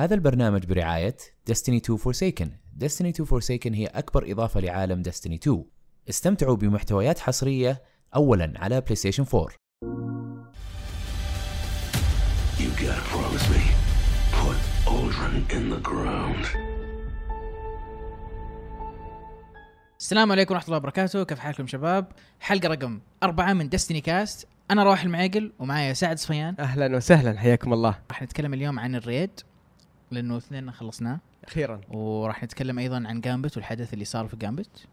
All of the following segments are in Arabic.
هذا البرنامج برعاية Destiny 2 Forsaken. Destiny 2 Forsaken هي أكبر إضافة لعالم Destiny 2 استمتعوا بمحتويات حصرية أولا على PlayStation 4 You gotta promise me. Put Aldrin in the ground. السلام عليكم ورحمة الله وبركاته، كيف حالكم شباب؟ حلقة رقم أربعة من دستني كاست، أنا رواح المعيقل ومعايا سعد صفيان، أهلا وسهلا حياكم الله. راح نتكلم اليوم عن ال raid. لأنه اثنين خلصناه، أخيرا. وراح نتكلم أيضا عن Gambit والحدث اللي صار في Gambit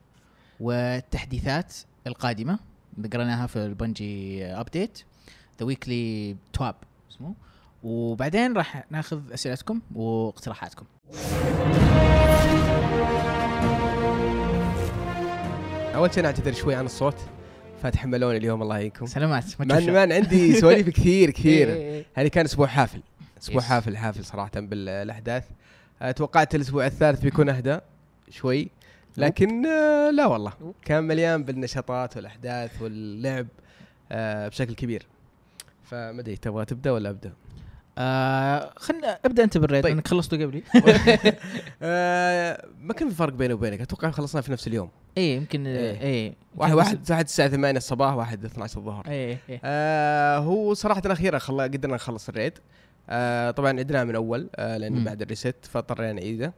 والتحديثات القادمة. اللي قريناها في ال Bungie update the weekly TWAB اسمه. وبعدين راح ناخذ أسئلتكم واقتراحاتكم. أول شيء نعتذر شوي عن الصوت. فتحملوني اليوم الله يعينكم. سلامات ما عندي سواليف كثير كثير. إيه. هذه كان أسبوع حافل. أسبوع Yes. حافل حافل صراحة بالاحداث آه، توقعت الأسبوع الثالث بيكون أهدى شوي لكن آه، لا والله. كان مليان بالنشاطات والأحداث واللعب آه، بشكل كبير. فما أدري تبغى تبدأ ولا أبدأ؟ آه خلنا أبدأ أنت بالريد طيب. لأنك خلصته قبلي. آه، ما كان في فرق بيني وبينك؟ أتوقع خلصنا في نفس اليوم. إيه يمكن إيه. إيه. واحد واحد واحد الساعة 8 الصباح واحد 12 الظهر. إيه إيه. آه هو صراحة أخيرا خلا قدرنا نخلص ال raid آه طبعا عدناه من أول آه مم. بعد ال reset فاضطرينا نعيده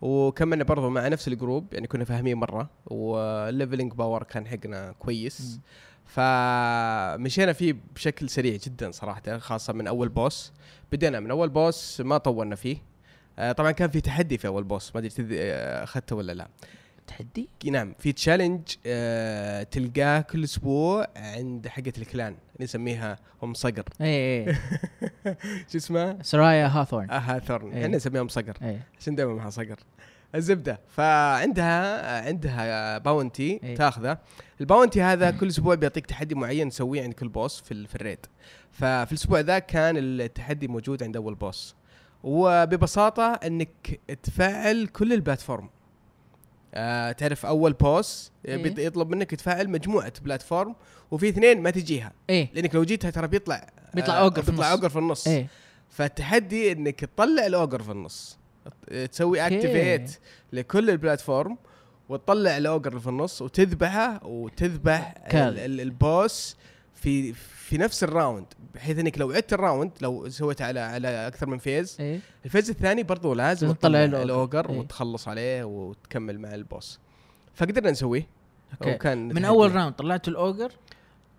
وكملنا برضو مع نفس ال group يعني كنا فاهمين مرة وال leveling power كان حقنا كويس. فمشينا فيه بشكل سريع جدا صراحة خاصة من أول boss بدينا من أول boss ما طولنا فيه. آه طبعا كان في تحدي في أول boss ما أدري تذ- آه، أخذته ولا لا. تحدي؟ نعم في challenge آه تلقاه كل أسبوع عند حقة ال clan نسميها ام صقر. إيه إيه شو اسمها؟ Suraya Hawthorne. Hawthorne إيه. إحنا نسميها ام صقر. إيه. عشان دائما معها صقر. الزبدة. فعندها عندها bounty إيه. تاخذه. ال bounty هذا كل أسبوع بيعطيك تحدي معين تسويه عند كل boss في في ال raid. ففي الأسبوع ذا كان التحدي موجود عند أول boss وببساطة إنك تفعل كل ال platform. آه تعرف أول boss إيه. يطلب منك تفعل مجموعة platform وفي اثنين ما تجيها إيه لأنك لو جيتها ترى بيطلع بيطلع آه ogre في بيطلع النص. ogre في النص إيه فالتحدي إنك تطلع ال ogre في النص تسوي أوكي. activate لكل ال platform وتطلع ال ogre في النص وتذبحه وتذبح ال boss في في نفس ال round بحيث إنك لو عدت ال round لو سويت على على أكثر من phase إيه ال phase الثاني برضو لازم تطلع. ال ogre إيه. وتخلص عليه وتكمل مع ال boss. فقدرنا نسويه. أوكي. وكان من. أول round طلعت ال ogre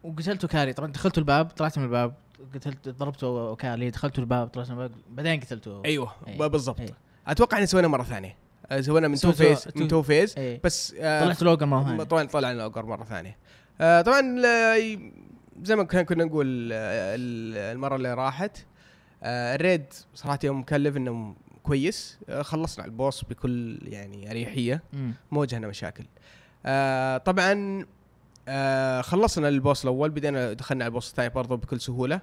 وقتلته كاري. طبعا دخلت الباب طلعت من الباب قتلت ضربته كاري دخلت الباب طلعت من الباب بعدين قتلته أيوه إيه. بالضبط. إيه. أتوقع ان سوينا مرة ثانية. آه، سوينا من two phase من two phase بس آه، طلعت ال ogre مرة ثانية. طبعا طلع لنا ogre مرة ثانية. آه طبعا زي ما كنا نقول آه، ال- المرة اللي راحت آه ال raid صراحة يوم كان level نا كويس. آه خلصنا ال boss بكل يعني أريحية. ما واجهنا مشاكل. طبعا خلصنا ال boss الأول بدينا دخلنا على ال boss الثاني برضه بكل سهولة.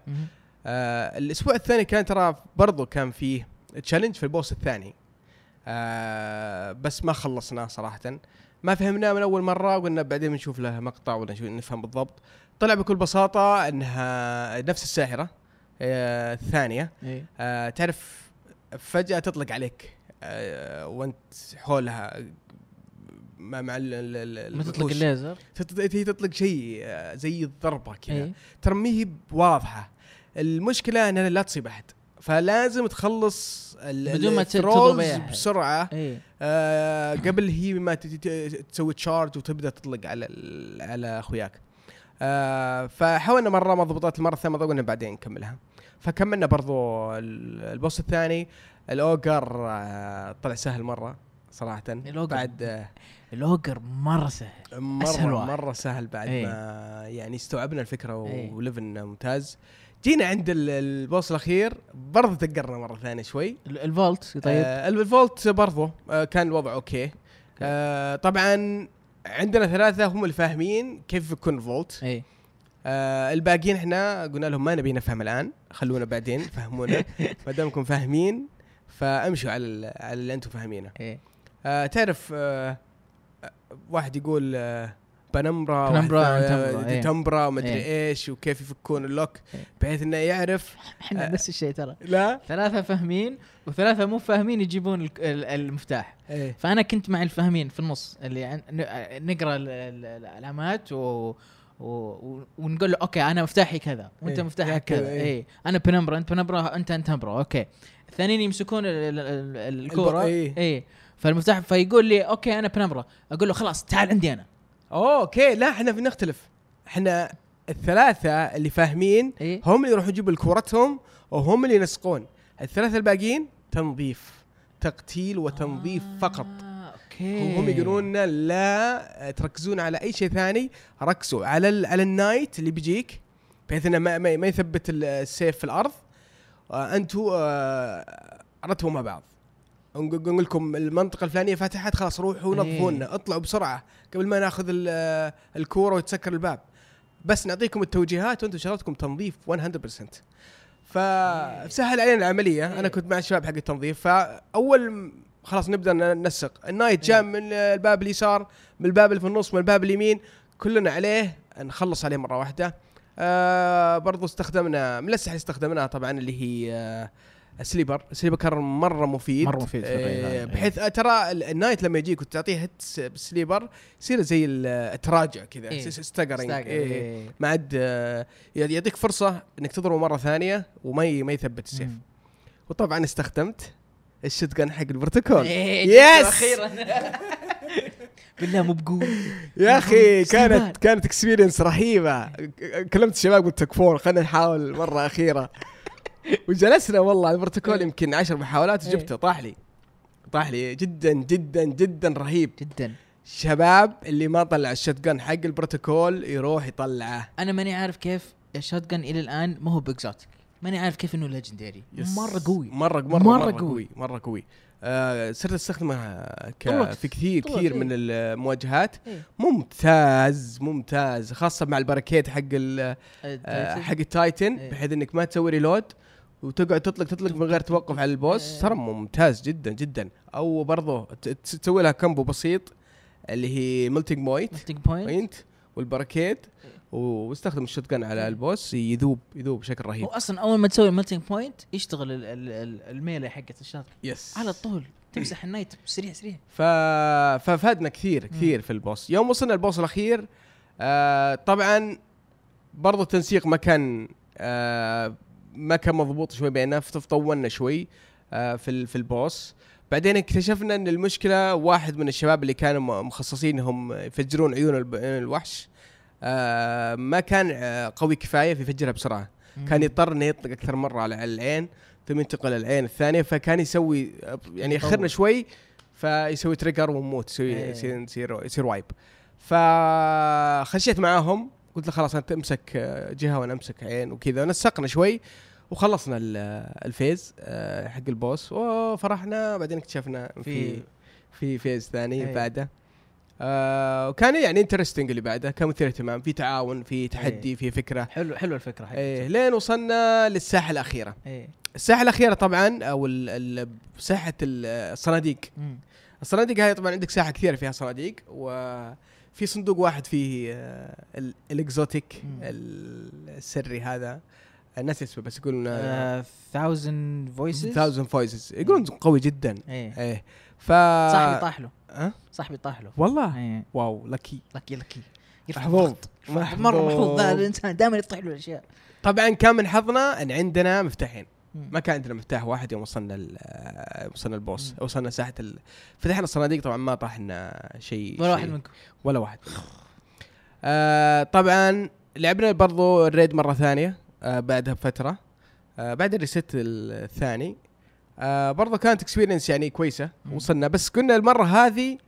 الأسبوع الثاني كان ترى برضو كان فيه challenge في ال boss الثاني. بس ما خلصناه صراحة. ما فهمناه من أول مرة قلنا بعدين بنشوف له مقطع ولا نفهم بالضبط. طلع بكل بساطة إنها نفس الساحره آه الثانية. إيه آه تعرف فجأة تطلق عليك آه وأنت حولها مع مع ال- ال- ال- ما تطلق. الليزر؟ هي تطلق شيء آه، زي الضربة كذا. إيه ترى ما هي واضحه المشكلة إنها لا تصيب أحد. فلازم تخلص بدون ما تضرب. بسرعة. إيه آه قبل هي ما تسوي تشارج وتبدأ تطلق على على أخوياك. آه فحاولنا مرة ما ضبطت المرة الثانية ما قلنا بعدين نكملها فكملنا برضو ال- البوس الثاني الأوجر آه طلع سهل مرة صراحة الأوجر. بعد آه الأوجر مرة سهل أسهل مره واحد. مرة سهل بعد إيه. ما يعني استوعبنا الفكرة إيه. وليفلنا ممتاز جينا عند ال- البوس الأخير برضه دقرنا مرة ثانية شوي ال- الفولت طيب آه الفولت برضه آه كان الوضع أوكي آه طبعا عندنا ثلاثة هم الفاهمين كيف يكون الفولت. إيه آه الباقيين إحنا قلنا لهم ما نبي نفهم الآن خلونا بعدين فهمونا. ما دامكم فاهمين فامشوا على على اللي أنتم فاهمينه. إيه آه تعرف آه آه، واحد يقول آه penumbra penumbra، واحد- antumbra، إيه. antumbra ومدري إيه. إيش وكيف يفكون ال lock إيه. بحيث إنه يعرف إحنا نفس الشيء ترى. لا؟ ثلاثة فاهمين وثلاثة مو فاهمين يجيبون ال- ال- المفتاح. إيه. فأنا كنت مع الفاهمين في النص اللي نقرأ ال- ال- العلامات و و... ونقول له okay أنا مفتاحي كذا وأنت إيه، مفتاحك كذا، كذا. إيه. اي أنا penumbra أنت penumbra أنت antumbra okay. الثانيين يمسكون ال- ال- ال- الكورة. إيه. اي فالمفتاح فيقول لي okay أنا penumbra أقول له خلاص تعال عندي أنا. okay. لا إحنا بنختلف إحنا الثلاثة اللي فاهمين إي. هم اللي يروحوا يجيبوا كورتهم وهم اللي ينسقون. الثلاثة الباقيين تنظيف تقتيل وتنظيف فقط. آه، okay وهم يقولون لنا لا تركزون على أي شيء ثاني ركزوا على ال على ال knight اللي بيجيك بحيث إنه ما, ما, يثبت ال- السيف في الأرض. آه أنتم آه رتبوا مع بعض. نقول لكم المنطقة الفلانية فتحت خلاص روحوا إيه. نظفونا اطلعوا بسرعة قبل ما ناخذ ال- الكورة ويتسكر الباب. بس نعطيكم التوجيهات وأنتم شغلتكم تنظيف 100% فسهل علينا العملية. أنا كنت مع الشباب حق التنظيف فأول خلاص نبدأ ننسق. النايت جاء من الباب اليسار من الباب اللي في النص من الباب اليمين كلنا عليه. نخلص عليه مرة واحدة. آه برضو استخدمنا من الأسلحة اللي استخدمناها طبعا اللي هي آه Sleeper Sleeper كان مرة مفيد مرة مفيد آه إيه. بحيث آه ترى ال- knight لما يجيك وتعطيه hit بال Sleeper يصير زي ال- التراجع كذا إيه. staggering إيه. إيه. ما عاد آه، يعطيك فرصة إنك تضربه مرة ثانية وما ما يثبت السيف. وطبعا استخدمت ال shotgun حق البروتوكول إيه، yes! جبته أخيرا بالله مو بقول يا أخي. كانت كانت experience رهيبة كلمت الشباب قلت تكفون خلينا نحاول مرة أخيرة وجلسنا والله على البروتوكول إيه. يمكن عشر محاولات إيه. وجبته طاح لي طاح لي جدا جدا جدا رهيب جدا شباب اللي ما طلع ال shotgun حق البروتوكول يروح يطلعه أنا ماني عارف كيف ال shotgun إلى الآن ما هو ب exotic ماني عارف كيف إنه legendary. مرة قوي مرة مرة مرة مرة, قوي. قوي مرة قوي آه صرت أستخدمه ك... في كثير كثير فيه. من المواجهات إيه. ممتاز ممتاز خاصة مع ال barricade حق ال... آه حق ال Titan إيه. بحيث إنك ما تسوي reload وتقعد تطلق تطلق من غير توقف على ال boss. إيه. ترى ممتاز جدا جدا. أو برضه ت- تسوي لها combo بسيط اللي هي melting point. melting point. point وال barricade واستخدم ال shotgun على إيه. ال boss يذوب يذوب بشكل رهيب. هو أصلا أول ما تسوي ال melting point يشتغل ال- ال- ال- melee حقت ال shot yes على طول. تمسح ال knight سريع سريع. ف... ففادنا كثير كثير في ال boss. يوم وصلنا ال boss الأخير آه طبعا برضو التنسيق ما كان آه ما كان مضبوط شوي بيننا فطولنا شوي آه في في ال boss بعدين اكتشفنا إن المشكلة واحد من الشباب اللي كانوا مخصصين انهم يفجرون عيون الوحش آه ما كان آه قوي كفاية في يفجرها بسرعة كان يضطر إنه يطلق أكثر مرة على العين ثم ينتقل للعين الثانية فكان يسوي يعني. يأخرنا شوي فيسوي trigger ونموت يسوي إيه. يصير يصير wipe فخشيت معاهم قلت له خلاص انت أمسك آه، جهة وأنا أمسك عين وكذا. نسقنا شوي وخلصنا ال- phase آه، حق ال boss. وفرحنا. بعدين اكتشفنا في في- في phase ثاني إيه. بعده. آه وكان يعني interesting اللي بعده. كان مثير اهتمام. في تعاون في تحدي إيه. في فكرة. حلو حلو الفكرة حقتها إيه لين وصلنا للساحة الأخيرة. إيه. الساحة الأخيرة طبعا أو ال- ال- ساحة ال- الصناديق. الصناديق هاي طبعا عندك ساحة كثيرة فيها صناديق وفي صندوق واحد فيه آه، ال- exotic السري هذا. الناس اسمه بس يقولون آه، thousand voices thousand voices يقولون قوي جدا. إيه. إيه. ف صاحبي طاح له أه؟ صاحبي طاح له والله؟ إيه. wow lucky. lucky lucky. محظوظ. مرة محظوظ. ذا الإنسان دائما يطيح له الأشياء. طبعا كان من حظنا إن عندنا مفتاحين. ما كان عندنا مفتاح واحد يوم وصلنا ال- آه، وصلنا ال boss مم. وصلنا ساحة ال... فتحنا الصناديق طبعا ما طاح لنا شيء ولا. واحد منكم ولا واحد آه طبعا لعبنا برضو ال raid مرة ثانية آه بعدها بفترة آه بعد ال reset الثاني آه برضو كانت experience يعني كويسة مم. وصلنا بس كنا المرة هذه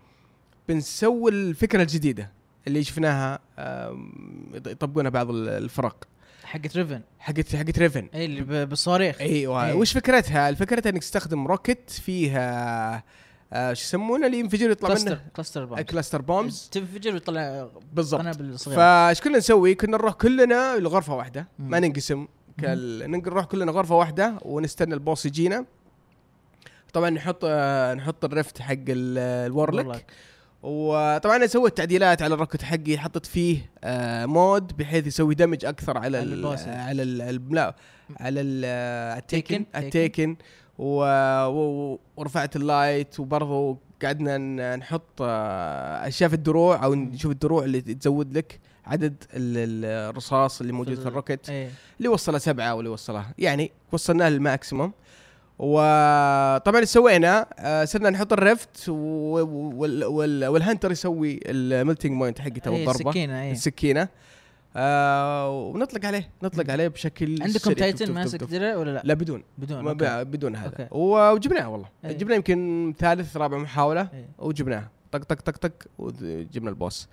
بنسوي الفكرة الجديدة اللي شفناها آم، يطبقونها بعض ال- الفرق حقت ريفن حقت حقت ريفن اي اللي بالصواريخ. أيوه. إيه. وش فكرتها؟ فكرتها إنك تستخدم rocket فيها آه شو يسمونه؟ اللي ينفجر يطلع cluster منه cluster bombs cluster bombs تنفجر ويطلع بالضبط. قنابل صغيرة. فايش كنا نسوي؟ كنا نروح كلنا لغرفة واحدة. مم. ما ننقسم. كال... نروح كلنا غرفة واحدة ونستنى ال boss يجينا. طبعا نحط آه، نحط ال rift حق ال- ال warlock. وطبعا أنا سويت تعديلات على ال rocket حقي حطيت فيه آه mod بحيث يسوي damage أكثر على على ال ال bosses. على ال ال- لا على ال- ال Taken Taken. ال Taken. ورفعت ال light وبرضه قعدنا نحط آه، أشياء في الدروع أو نشوف الدروع اللي تزود لك عدد ال- ال- الرصاص اللي موجود في ال- ال rocket إيه. اللي وصلها سبعة واللي وصلها يعني وصلناه لل maximum. وطبعا اللي سوينا آه، صرنا نحط ال rift و- وال- وال- وال hunter يسوي ال melting point حقته إيه والضربة السكينة إيه السكينة آه ونطلق عليه نطلق عليه بشكل عندكم. Titan ماسك درع ولا لا؟ لا بدون بدون okay. بدون هذا أوكي. وجبناه والله أي. جبناه يمكن ثالث رابع محاولة إيه. وجبناه طق طق طق طق وجبنا البوس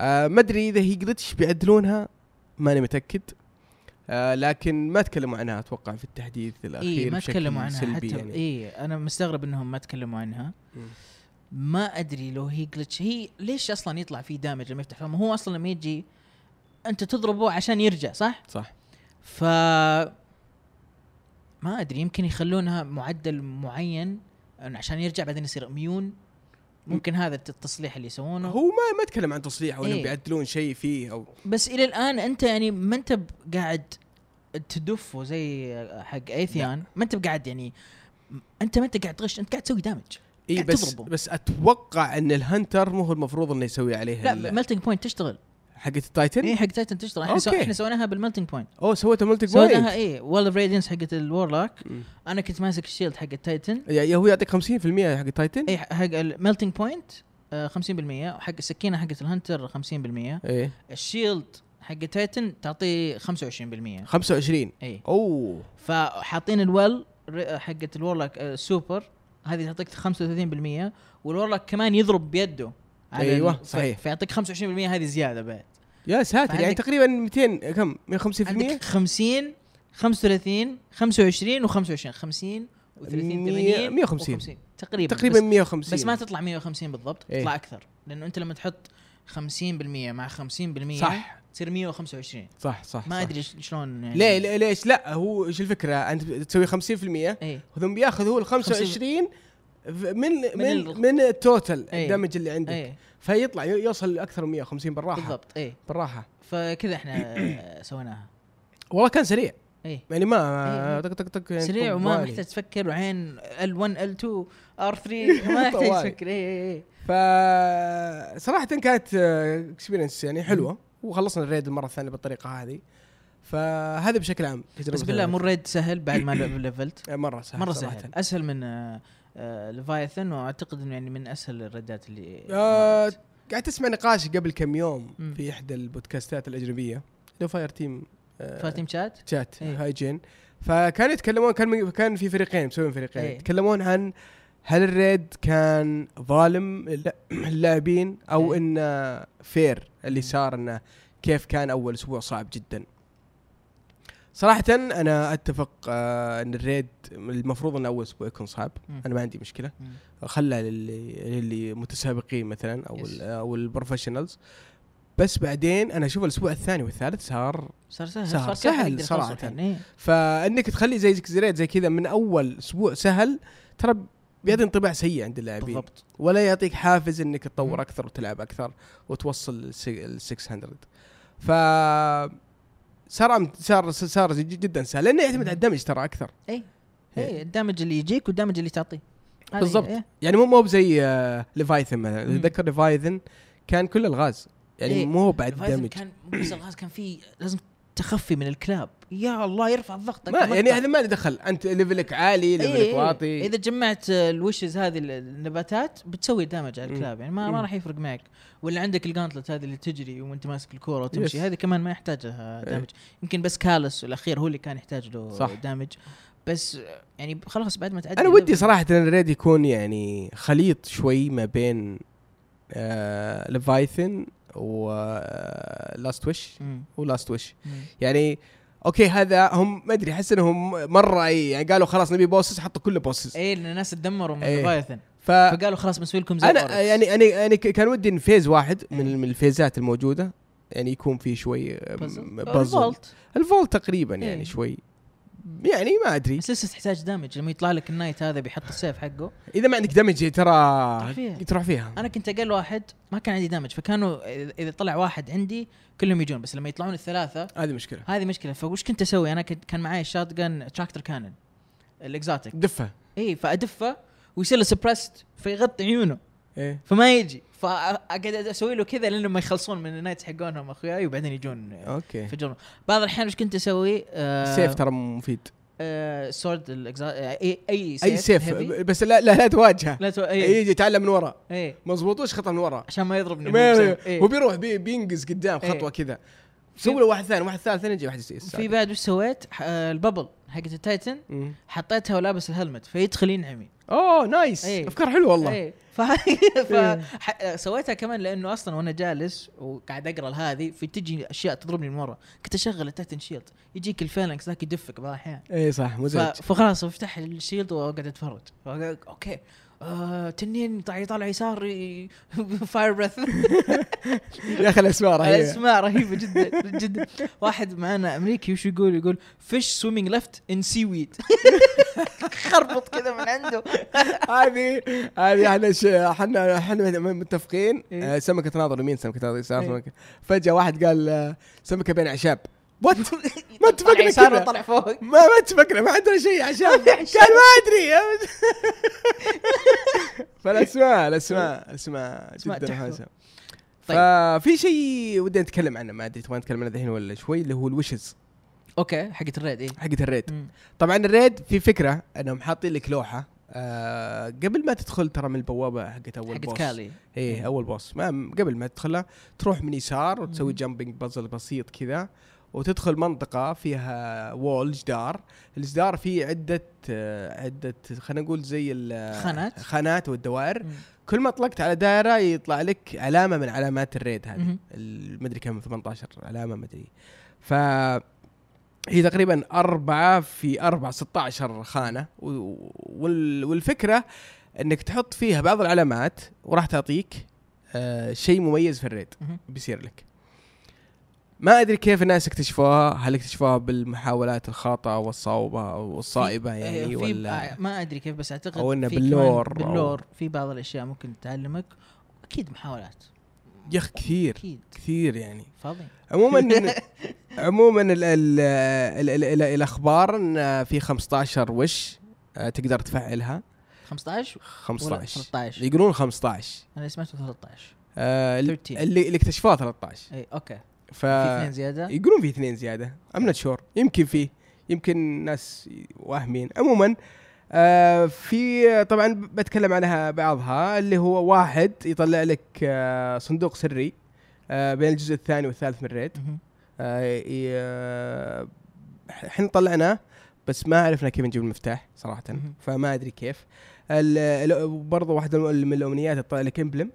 آه ما أدري إذا هي جلتش بيعدلونها ماني متأكد آه لكن ما تكلموا عنها أتوقع في التحديث الأخير إيه ما تكلموا عنها سلبي حتى يعني. إيه أنا مستغرب إنهم ما تكلموا عنها مم. ما أدري لو هي جلتش هي ليش أصلا يطلع فيه دامج لما يفتح فم هو أصلا لما يجي أنت تضربه عشان يرجع صح؟ صح ف ما أدري يمكن يخلونها معدل معين عشان يرجع بعدين يصير immune ممكن هذا التصليح اللي يسوونه. هو ما ما تكلم عن تصليح أو إنهم إيه. بيعدلون شيء فيه أو بس إلى الآن أنت يعني ما أنت قاعد تدفه زي حق Atheon ما أنت قاعد يعني أنت ما أنت قاعد تغش أنت قاعد تسوي damage اي بس تضربه. بس أتوقع إن ال hunter مو هو المفروض إنه يسوي عليه لا melting point تشتغل. حقت ال Titan؟ اي حق Titan تشتغل. إحنا, سو... إحنا سويناها بال melting point أوه سويتها سويناها point اي Well of Radiance حقت ال warlock مم. أنا كنت ماسك ال shield حق ال Titan. يا هو يعطيك 50% حق ال Titan؟ اي حق ال melting point 50% وحق السكينة حقت ال hunter 50% إيه. ال shield حق ال Titan تعطيه 25% 25 اي أوه. فحاطين ال Well ر- حقت ال warlock آه، سوبر هذه تعطيك 35% وال warlock كمان يضرب بيده. ال- صحيح. فيعطيك 25% هذه زيادة بعد. يا ساتر يعني تقريبا 200 كم؟ 150% عندك 50 35 25 و25 50 و30 مية- 80 150. و50. تقريبا تقريبا بس, 150 بس ما تطلع 150 بالضبط إيه. تطلع أكثر. لأنه أنت لما تحط 50% مع 50% صح. تصير 125 صح صح ما. أدري شلون يعني ليه ليش لا؟ هو إيش الفكرة؟ أنت تسوي 50% اي ثم بياخذ هو ال 25 من من من ال total إيه. ال damage اللي عندك. اي فيطلع يوصل لاكثر من 150 بالراحة. بالضبط اي بالراحة. فكذا إحنا آه، سويناها. والله كان سريع. اي يعني ما إيه. طق طق طق يعني سريع وما. محتاج تفكر وعين L1 L2 R3 ما يحتاج. تفكر. اي اي ف صراحة كانت experience يعني حلوة. وخلصنا ال raid المره الثانية بالطريقة هذه. فهذا بشكل عام بس بالله مو ال raid سهل بعد ما ليفلت مرة سهل مرة. سهل. أسهل من Leviathan وأعتقد إنه يعني من أسهل ال raidات اللي آه قاعد تسمع نقاش قبل كم يوم مم. في إحدى البودكاستات الأجنبية لو Fireteam آه Fireteam Chat Chat إيه. IGN فكانوا يتكلمون كان كان في فريقين مسوين فريقين إيه. يتكلمون عن هل ال raid كان ظالم لل- اللاعبين أو إيه. إنه fair اللي. صار إنه كيف كان أول أسبوع صعب جدا صراحة أنا أتفق آه أن ال raid المفروض أن أول أسبوع يكون صعب، مم. أنا ما عندي مشكلة،. خلها للي للي متسابقين مثلا أو. ال أو البروفيشنالز بس بعدين أنا أشوف الأسبوع الثاني والثالث صار صار سهل سهل. صار سهل يخلص صراحة. إيه. فإنك تخلي زي زي زي كذا من أول أسبوع سهل ترى بيعطي انطباع سيء عند اللاعبين بالضبط ولا يعطيك حافز إنك. تطور أكثر وتلعب أكثر وتوصل ال 600 ف صار صار صار جدا سهل لأنه يعتمد على ال damage ترى أكثر اي إيه. اي ال damage اللي يجيك وال damage اللي تعطيه بالضبط. إيه. يعني مو مو بزي آه، Leviathan مثلا. تذكر Leviathan كان كل الغاز يعني إيه. مو بعد damage كان مو بس ألغاز كان في لازم تخفي من الكلاب. يا الله يرفع الضغط. ما يعني هذا ما له دخل. أنت level ك عالي level ك إيه. واطي. إذا جمعت الوشز هذه ال- النباتات بتسوي damage على. الكلاب. يعني ما, ما. راح يفرق معك. ولا عندك ال Gauntlet هذه اللي تجري وأنت ماسك الكورة وتمشي. yes. هذه كمان ما يحتاج لها إيه. damage يمكن بس Calus الأخير هو اللي كان يحتاج له صح. damage بس يعني خلاص بعد ما تعدي أنا ودي صراحة إن ال raid يكون يعني خليط شوي ما بين آه Leviathan و Last Wish مم. و Last Wish مم. يعني أوكي هذا هم ما أدري أحس إنهم مرة اي يعني قالوا خلاص نبي bosses حطوا كل bosses إيه لأن الناس تدمروا من إيه. Leviathan ف فقالوا خلاص بنسوي لكم زي أنا Oryx. يعني أنا يعني كان ودي إن phase واحد إيه. من من ال phaseات الموجودة يعني يكون في شوي puzzle puzzle ال Vault ال Vault تقريبا يعني إيه. شوي يعني ما أدري. بس لسه تحتاج damage لما يطلع لك ال knight هذا بيحط السيف حقه. إذا ما عندك damage ترى تروح فيها. تروح فيها. أنا كنت أقل واحد ما كان عندي damage فكانوا اذا طلع واحد عندي كلهم يجون. بس لما يطلعون الثلاثة هذه مشكلة. هذه مشكلة. فوش كنت أسوي؟ أنا كنت كان معي ال shotgun Tractor Cannon ال exotic دفه. اي فأدفه ويصير له suppressed فيغطي عيونه. إيه. فما يجي. فأقعد أسوي له كذا لين ما يخلصون من ال knights حقونهم أخوياي وبعدين يجون okay يفجرون بعض الأحيان وش كنت أسوي؟ آه سيف ترى مفيد آه sword. آه اي أي سيف أي سيف heavy. بس لا لا, لا تواجهه لا تو... اي يجي يتعلم من ورا اي مزبوط وش خطه من ورا عشان ما يضربني هو إيه. هو بيروح بي بينقز قدام إيه. خطوة كذا سوي له واحد ثاني واحد ثالث يجي واحد يصير في بعد وش سويت؟ آه ال bubble حقت ال Titan. حطيتها ولابس ال helmet فيدخل ينعمي أوه nice إيه. أفكار حلوة والله. اي ف... ف... ح... سويتها كمان لأنه أصلا وأنا جالس وقاعد أقرأ هذه في تجي أشياء تضربني من ورا. كنت أشغل ال Titan shield يجيك ال Phalanx ذاك يدفك بعض الاحيان اي صح. مزعج. فخلاص أفتح ال shield وأقعد أتفرج. okay. آه تنين طالع يطالع يسار. fire breath يا أخي الأسماء رهيبة. اسماء رهيبة جدا جدا. واحد معنا أمريكي وش يقول؟ يقول فيش سويمينج ليفت ان سي ويد خربط كذا من عنده. هذه هذه إحنا إحنا إحنا متفقين. إيه. آه، سمكة تناظر يمين سمكة تناظر يسار إيه. فجأة واحد قال آه، سمكة بين أعشاب. what ما طلع اتفقنا كذا. وطلع فوق. ما ما اتفقنا ما عندنا شيء عشان قال ما أدري. فالأسماء الأسماء الأسماء أسماء جدا. حسن طيب. ففي شيء ودنا نتكلم عنه ما أدري تبغى نتكلم عنه الحين ولا شوي اللي هو ال wishes. okay حقت ال raid إيه. حقت ال raid. مم. طبعا ال raid في فكرة إنهم حاطين لك لوحة آه قبل ما تدخل ترى من البوابة حقت أول حقت boss Kalli. إيه أول boss ما قبل ما تدخلها تروح من يسار وتسوي مم. jumping puzzle بسيط كذا. وتدخل منطقة فيها wall جدار، الجدار فيه عدة آه، عدة خلينا نقول زي ال- خانات. خانات والدوائر، مم. كل ما طلقت على دائرة يطلع لك علامة من علامات الريد هذه، مهم. ال- مدري كم 18 علامة مدري. ف هي تقريبا أربعة في أربعة 16 خانة والفكرة إنك تحط فيها بعض العلامات وراح تعطيك آه شيء مميز في الريد. بيصير لك ما أدري كيف الناس اكتشفوها. هل اكتشفوها بالمحاولات الخاطئة والصوبه أو الصائبة في- يعني في ولا ما أدري كيف بس أعتقد في كمان بال lore. بال lore. في بعض الأشياء ممكن تعلمك أكيد محاولات. يا أخي كثير. أكيد. كثير يعني. فاضي. عموما عموما ال ال ال ال ال الأخبار إن في 15 wish آه، تقدر تفعلها. 15 ولا 15 13 يقولون 15 أنا سمعت 13 آه، اللي 13. اللي اللي اكتشفوها 13 اي okay. ف في اثنين زيادة؟ يقولون في اثنين زيادة. I'm not sure يمكن في. يمكن ناس واهمين. عموما آه في طبعا بتكلم عنها بعضها اللي هو واحد يطلع لك آه صندوق سري آه بين الجزء الثاني والثالث من raid إحنا طلعناه بس ما عرفنا كيف نجيب المفتاح صراحة. فما أدري كيف. برضه واحدة من الأمنيات تطلع لك emblem.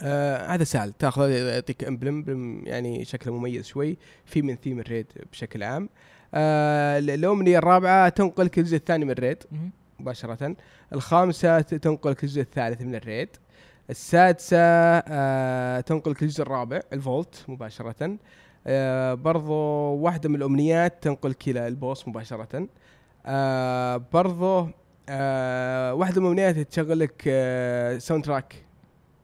آه هذا سهل. تاخذ يعطيك emblem يعني شكله مميز شوي. في من theme ال raid بشكل عام. آه ال- الأمنية الرابعة تنقلك الجزء الثاني من ال raid. مباشرة. الخامسة تنقلك الجزء الثالث من ال raid السادسة آه تنقلك الجزء الرابع ال Vault مباشرة. آه برضو واحدة من الأمنيات تنقلك إلى ال boss مباشرة. آه برضو آه واحدة من الأمنيات تشغل لك آه soundtrack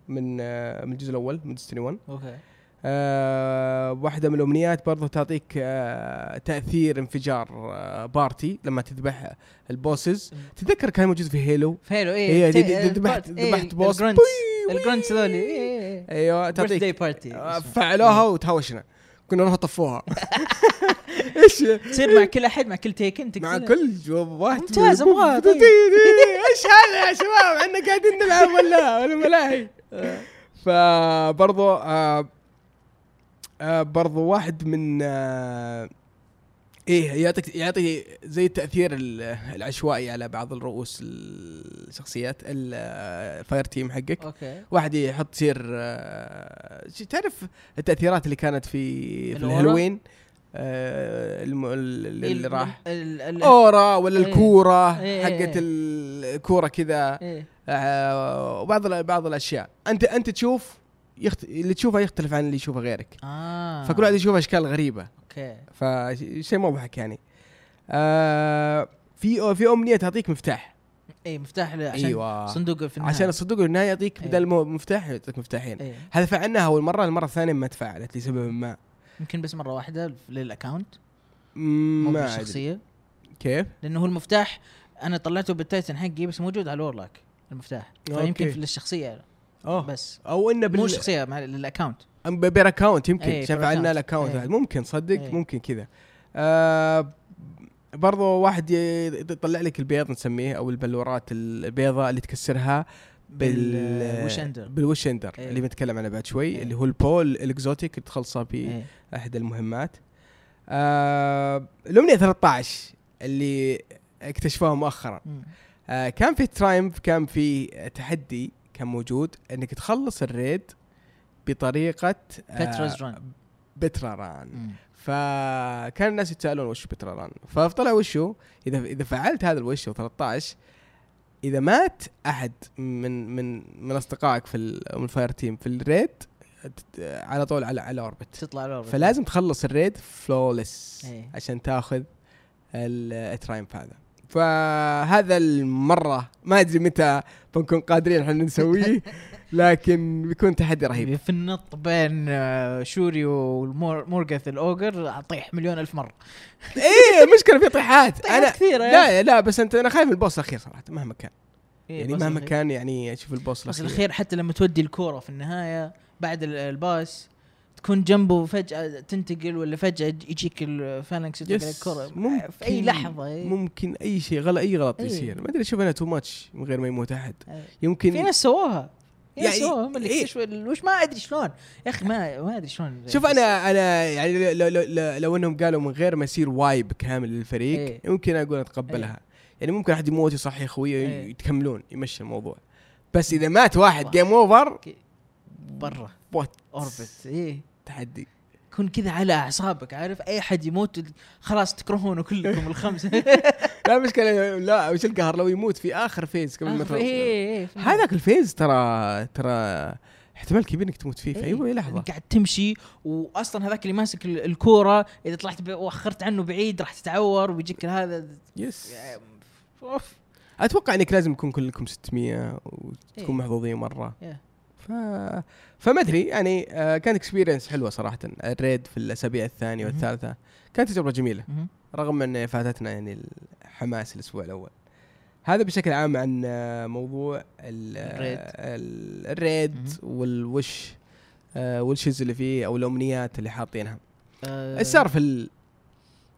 من آه من الجزء الأول من Destiny 1 okay. آه واحدة من الأمنيات برضو تعطيك آه تأثير انفجار آه party لما تذبح ال bosses. تتذكر كان موجود في Halo فيلو هي إيه. دي- ت- دي- آه، ذبحت- إيه، ذبحت boss. ال Grunts ذولي إيه أيوه تعطيك party آه، فعلوها وتهاوشنا كنا نروح طفوها إيش؟ تصير مع كل أحد مع كل تيكن مع كل جو- واحد ممتاز، أبغاها، طيب. إيش هذا يا شباب؟ إحنا قاعدين نلعب ولا ولا ملاهي فبرضو آه آه برضو واحد من آه إيه يعطيك يعطي زي التاثير ال- العشوائي على بعض الرؤوس الشخصيات الفاير تيم حقك. أوكي. واحد يحط سير آه، تعرف التأثيرات اللي كانت في في؟ الهالوين؟ آه الم- ال- اللي راح ال- ال- aura ولا إيه. الكورة إيه. حقت الكورة كذا. إيه. آه، وبعض ال- بعض الأشياء. انت أنت تشوف يخت... اللي تشوفه يختلف عن اللي يشوفه غيرك. آه. فكل واحد يشوف أشكال غريبة. okay. فشيء مضحك يعني. آه في في أمنية تعطيك مفتاح. اي مفتاح عشان أيوه. صندوق في النهاية. عشان الصندوق النهاية يعطيك إيه. بدل مفتاح يعطيك مفتاحين. إيه. هذا فعلناها اول مره المرة الثانية ما تفاعلت لسبب ما. يمكن بس مرة واحدة لل account مو ما. بالشخصيه كيف؟ لأنه هو المفتاح أنا طلعته بال Titan حقي بس موجود على ال Warlock المفتاح فيمكن okay. في للشخصية آه بس أو إنه مو بال الشخصيه مع للاكونت بير اكونت يمكن إيه، فعلنا account. ال account إيه. ممكن صدق إيه. ممكن كذا آه برضو واحد يطلع لك البيض نسميه أو البلورات البيضاء اللي تكسرها بال Wish Ender. بال Wish Ender إيه. اللي بنتكلم عنه بعد شوي إيه. اللي هو ال bow ال exotic اللي تخلصها في إيه. أحد المهمات آه الأمنية 13 اللي اكتشفوها مؤخرا. آه كان في triumph كان في تحدي كان موجود إنك تخلص ال raid بطريقة Petra's Run Petra Run. فكان الناس يتسالون وش Petra Run فطلع وشو اذا إذا فعلت هذا ال wish 13 إذا مات أحد من من من أصدقائك في من ال fireteam في ال raid على طول على على orbit تطلع ال orbit. فلازم تخلص ال raid flawless إيه. عشان تاخذ ال- ال triumph هذا فهذا المرة ما أدري متى بنكون قادرين إحنا نسويه لكن بيكون تحدي رهيب. في النط بين آه، Shuro Chi و Morgeth ال ogre أطيح مليون ألف مرة. إيه المشكلة في طيحات. أنا كثيرة. يا لا لا بس أنت أنا خايف من ال boss الأخير صراحة مهما كان. إيه، يعني مهما. كان يعني أشوف ال boss الأخير. الأخير حتى لما تودي الكورة في النهاية بعد ال- ال pass تكون جنبه فجأة تنتقل ولا فجأة يجيك ال phalanx يطلق عليك ممكن في أي لحظة إيه. ممكن أي شيء غلط أي غلط إيه. يصير. ما أدري أشوف أنا too much من غير ما يموت أحد. إيه. يمكن في ناس سووها. يعني سووها هم اللي إيه. اكتشفوا وش ما أدري شلون. يا أخي ما ما أدري شلون. شوف أنا أنا يعني لو, لو, لو, لو إنهم قالوا من غير ما يصير wipe كامل للفريق إيه. يمكن أقول أتقبلها. يعني ممكن أحد يموت يصحي اخويه إيه. يتكملون يمشي الموضوع. بس إذا مات واحد game over برا. out orbit. إيه. تحدي. كن كذا على أعصابك عارف أي حد يموت خلاص تكرهونه كلكم الخمسة لا المشكلة لا وش القهر لو يموت في آخر phase قبل ما تخلص. إيه إيه هذاك ال phase ترى ترى احتمال كبير إنك تموت فيه في إيه. اي لحظه قاعد تمشي واصلا هذاك اللي ماسك ال- الكورة إذا طلعت وأخرت عنه بعيد راح تتعور وبيجيك هذا Yes أوف أتوقع إنك لازم يكون كلكم 600 وتكون إيه. محظوظين مرة إيه. ف فما ادري يعني آه كانت experience حلوة صراحة ال raid في الأسابيع الثانية. والثالثة كانت تجربة جميلة. رغم إن فاتتنا يعني الحماس الأسبوع الأول هذا بشكل عام عن موضوع ال- ال raid. ال- ال raid. وال wish آه، وال wishes اللي فيه أو الأمنيات اللي حاطينها آه، إيش صار في ال...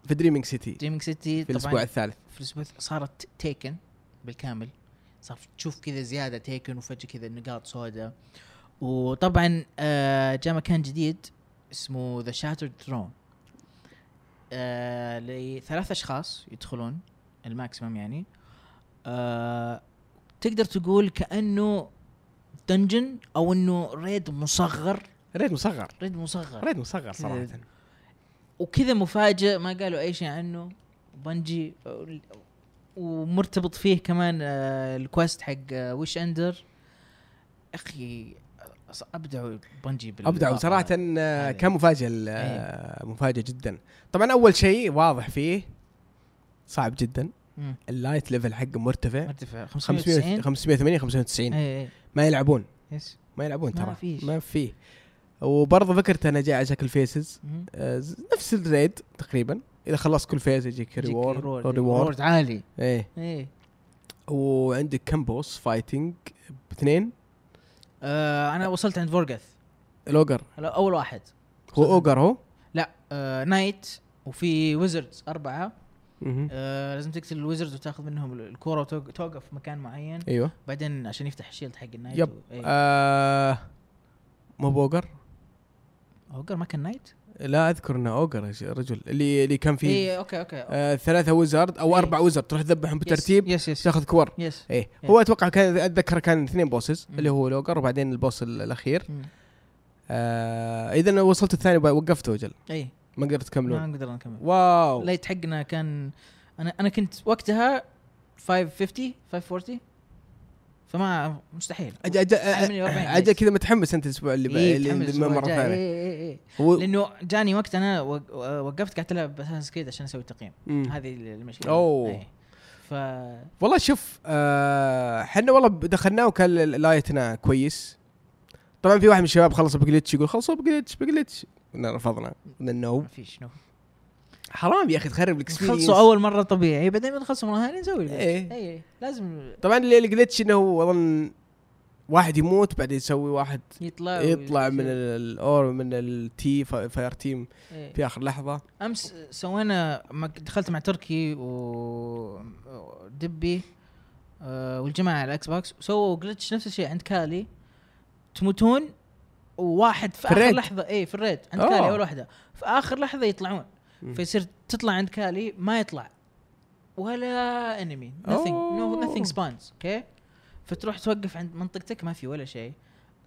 في Dreaming City Dreaming City في الأسبوع الثالث في الأسبوع صارت taken بالكامل صار تشوف كذا زيادة taken وفجأة كذا نقاط سوداء. وطبعا آه جاء مكان جديد اسمه The Shattered Throne لثلاث أشخاص يدخلون ال maximum يعني. آه تقدر تقول كأنه dungeon أو إنه raid مصغر. raid مصغر. raid مصغر. raid مصغر صراحة. وكذا مفاجئ ما قالوا أي شيء عنه. Bungie ومرتبط فيه كمان آه، ال quest حق آه، Wish-Ender أخي ابدعوا Bungie ابدعوا صراحة آه،. كان مفاجئ ال- آه، مفاجئ جدا. طبعا أول شيء واضح فيه صعب جدا. مم. ال light level حقه مرتفع. مرتفع. 500 590 580 590 اي اي ما يلعبون. Yes. ما يلعبون ما ترى. فيش. ما فيه. وبرضه فكرته انه جاء على شكل phases. آه، نفس ال raid تقريبا. إذا خلصت كل phase يجيك reward reward عالي. إيه. إيه. وعندك كم boss fighting باثنين؟ آه أنا وصلت عند Vorgeth ال ogre أول واحد. هو ogre هو؟ لا آه knight وفي wizards أربعة. آه لازم تقتل ال wizards وتاخذ منهم الكورة وتوقف في مكان معين. أيوه. بعدين عشان يفتح ال shield حق ال knight yep. و... إيه. آه مو ب ogre ogre ما كان knight؟ لا أذكر إنه ogre يا رجل. اللي اللي كان فيه إيه okay okay آه ثلاثة wizard أو إيه. أربع wizard تروح تذبحهم بترتيب yes yes تاخذ كور. yes إيه. إيه. هو أتوقع كان أتذكر كان اثنين bosses. اللي هو ل ogre وبعدين ال boss ال- الأخير. مم. آه اذا وصلت الثاني وقفته أجل اي ما قدرت ما تكملون نقدر نكمل. Wow. light حقنا كان أنا أنا كنت وقتها 550 540 فما مستحيل مني 40 أج كذا متحمس أنت الأسبوع اللي, إيه اللي مرة. ثانية إيه إيه. هو لأنه جاني وقت أنا وق- وقفت قعدت ألعب أساس كذا عشان أسوي تقييم. هذه المشكلة. إيه. ف والله شوف آه، إحنا والله دخلناه وكان light نا كويس طبعا في واحد من الشباب خلص ب glitch يقول خلصوا ب glitch ب glitch رفضنا قلنا no ما فيش no حرام يا أخي تخرب ال experience خلصوا أول مرة طبيعي بعدين بنخلصوا مرة ثانية نسوي إيه. اي لازم طبعا اللي ال glitch انه اظن واحد يموت بعدين يسوي واحد يطلع يطلع من. الاور من التي fire team إيه. في آخر لحظة أمس سوينا دخلت مع تركي ودبي آه، والجماعة على ال Xbox سووا glitch نفس الشيء عند كالي تموتون وواحد في, في اخر. لحظة اي في ال raid عند أوه. كالي أول واحدة في آخر لحظة يطلعون. فيصير تطلع عند كالي ما يطلع. ولا enemy nothing. No أوه. nothing spawns okay فتروح توقف عند منطقتك ما في ولا شيء.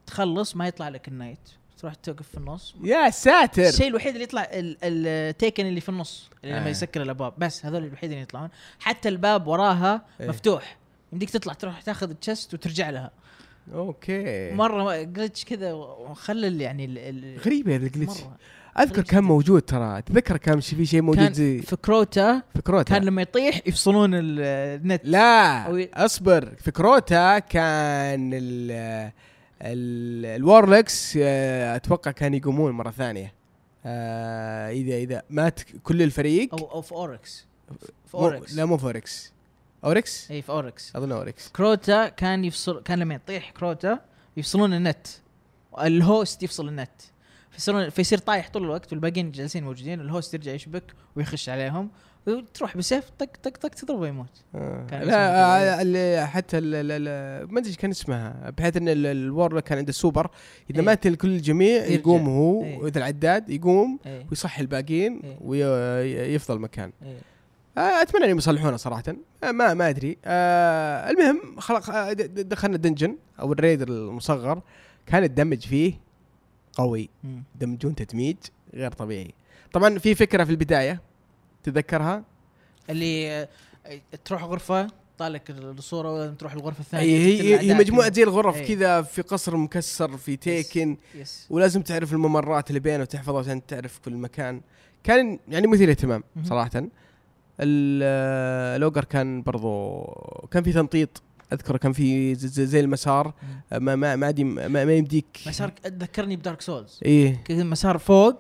تخلص ما يطلع لك ال knight. تروح توقف في النص. يا ساتر! الشيء الوحيد اللي يطلع ال- ال taken اللي في النص اللي لما آه. يسكر الأبواب. بس هذول الوحيدين اللي يطلعون. حتى الباب وراها إيه. مفتوح. يمديك تطلع تروح تاخذ ال chest وترجع لها. Okay. مرة glitch كذا وخلل يعني ال- ال- غريبه ال glitch مرة. أذكر كان. موجود ترى. تذكر كان في شيء موجود كان زي في كروتا. في كروتا. كان لما يطيح يفصلون ال- النت. لا أو- أصبر. في كروتا كان ال ال warlocks آه، أتوقع كان يقومون مرة ثانية. آه، اذا إذا مات كل الفريق. أو أو في Oryx في Oryx لا مو ف Oryx Oryx اي في Oryx أظن Oryx كروتا كان يفصل كان لما يطيح كروتا يفصلون ال net. ال host يفصل النت. فيصيرون فيصير طايح طول الوقت والباقيين جالسين موجودين ال host يرجع يشبك ويخش عليهم وتروح بسيف طق طق طق تضربه يموت آه. لا آه، اللي حتى ما أدري كان اسمها بحيث إن ال- ال warlock كان عنده سوبر إذا إيه. مات الكل الجميع. يقوم هو إيه. وإذا العداد يقوم إيه ويصحي الباقيين إيه. ويفضل مكان إيه آه، أتمنى إنهم يصلحونه صراحة آه، ما ما أدري آه المهم خلق دخلنا ال dungeon أو ال raid المصغر كان ال damage فيه قوي. دمجون تدميج غير طبيعي طبعا في فكرة في البداية تتذكرها اللي آه، تروح غرفة طالك الصورة ولازم تروح الغرفة الثانية هي هي, هي مجموعة. زي الغرف. كذا في قصر مكسر في taken yes ولازم تعرف الممرات اللي بينه وتحفظها عشان تعرف كل مكان كان يعني مثير اهتمام. صراحة ال- آه، كان برضو كان في تنطيط أذكر كان في زي المسار ما ما ما, عادي- ما, ما يمديك. مسار ذكرني ب Dark Souls. إيه. كذا مسار فوق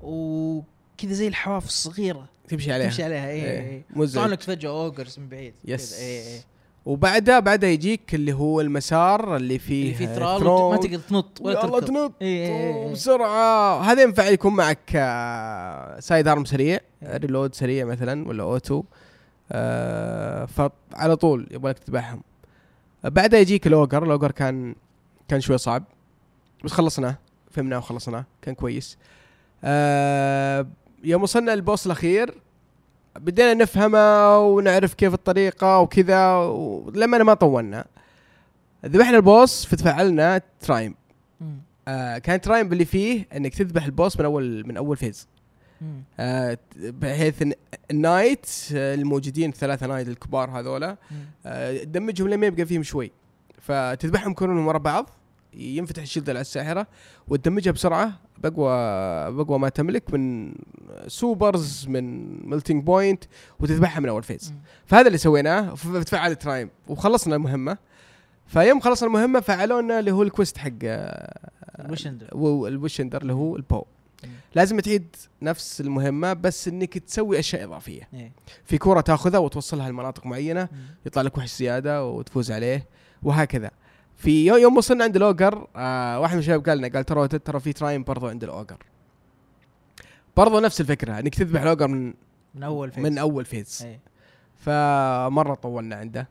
وكذا زي الحواف الصغيرة. تمشي عليها. تمشي عليها اي إيه. اي مزعج. لك فجأة ogres من بعيد. yes. اي اي وبعدها بعدها يجيك اللي هو المسار اللي فيه اللي فيه thrall. وت- ما تقدر تنط ولا تركض. تنط إيه، إيه، إيه. بسرعة. هذا ينفع يكون معك آه، sidearm سريع إيه. reload سريع مثلا ولا auto. آه، فعلى طول يبغى لك تذبحهم بعدها يجيك ال ogre ال ogre كان كان شوي صعب. بس خلصناه فهمناه وخلصناه كان كويس. آه، يوم وصلنا ال boss الأخير بدينا نفهمه ونعرف كيف الطريقة وكذا ولما ما طولنا. ذبحنا ال boss فتفعلنا triumph. آه كان triumph اللي فيه إنك تذبح ال boss من اول من أول phase. آه بحيث ال knight آه، الموجودين الثلاثة knight الكبار هذولا. آه تدمجهم لما يبقى فيهم شوي فتذبحهم كلهم ورا بعض ينفتح ال shield على الساحرة وتدمجها بسرعة بقوى بقوى ما تملك من supers من melting point وتذبحها من أول phase. فهذا اللي سويناه فتفعل triumph وخلصنا المهمة فيوم خلصنا المهمة فعلونا اللي هو ال quest حق آه، ال Wish-Ender ال Wish-Ender اللي هو ال bow. لازم تعيد نفس المهمة بس إنك تسوي أشياء إضافية. إيه. في كورة تاخذها وتوصلها لمناطق معينة مم. يطلع لك وحش زيادة وتفوز عليه وهكذا. في يو- يوم وصلنا عند ال ogre آه واحد من الشباب قال لنا قال ترى ترى في triumph برضو عند ال ogre برضو نفس الفكرة إنك تذبح ال ogre من من أول phase. من أول phase. إيه. فمرة طولنا عنده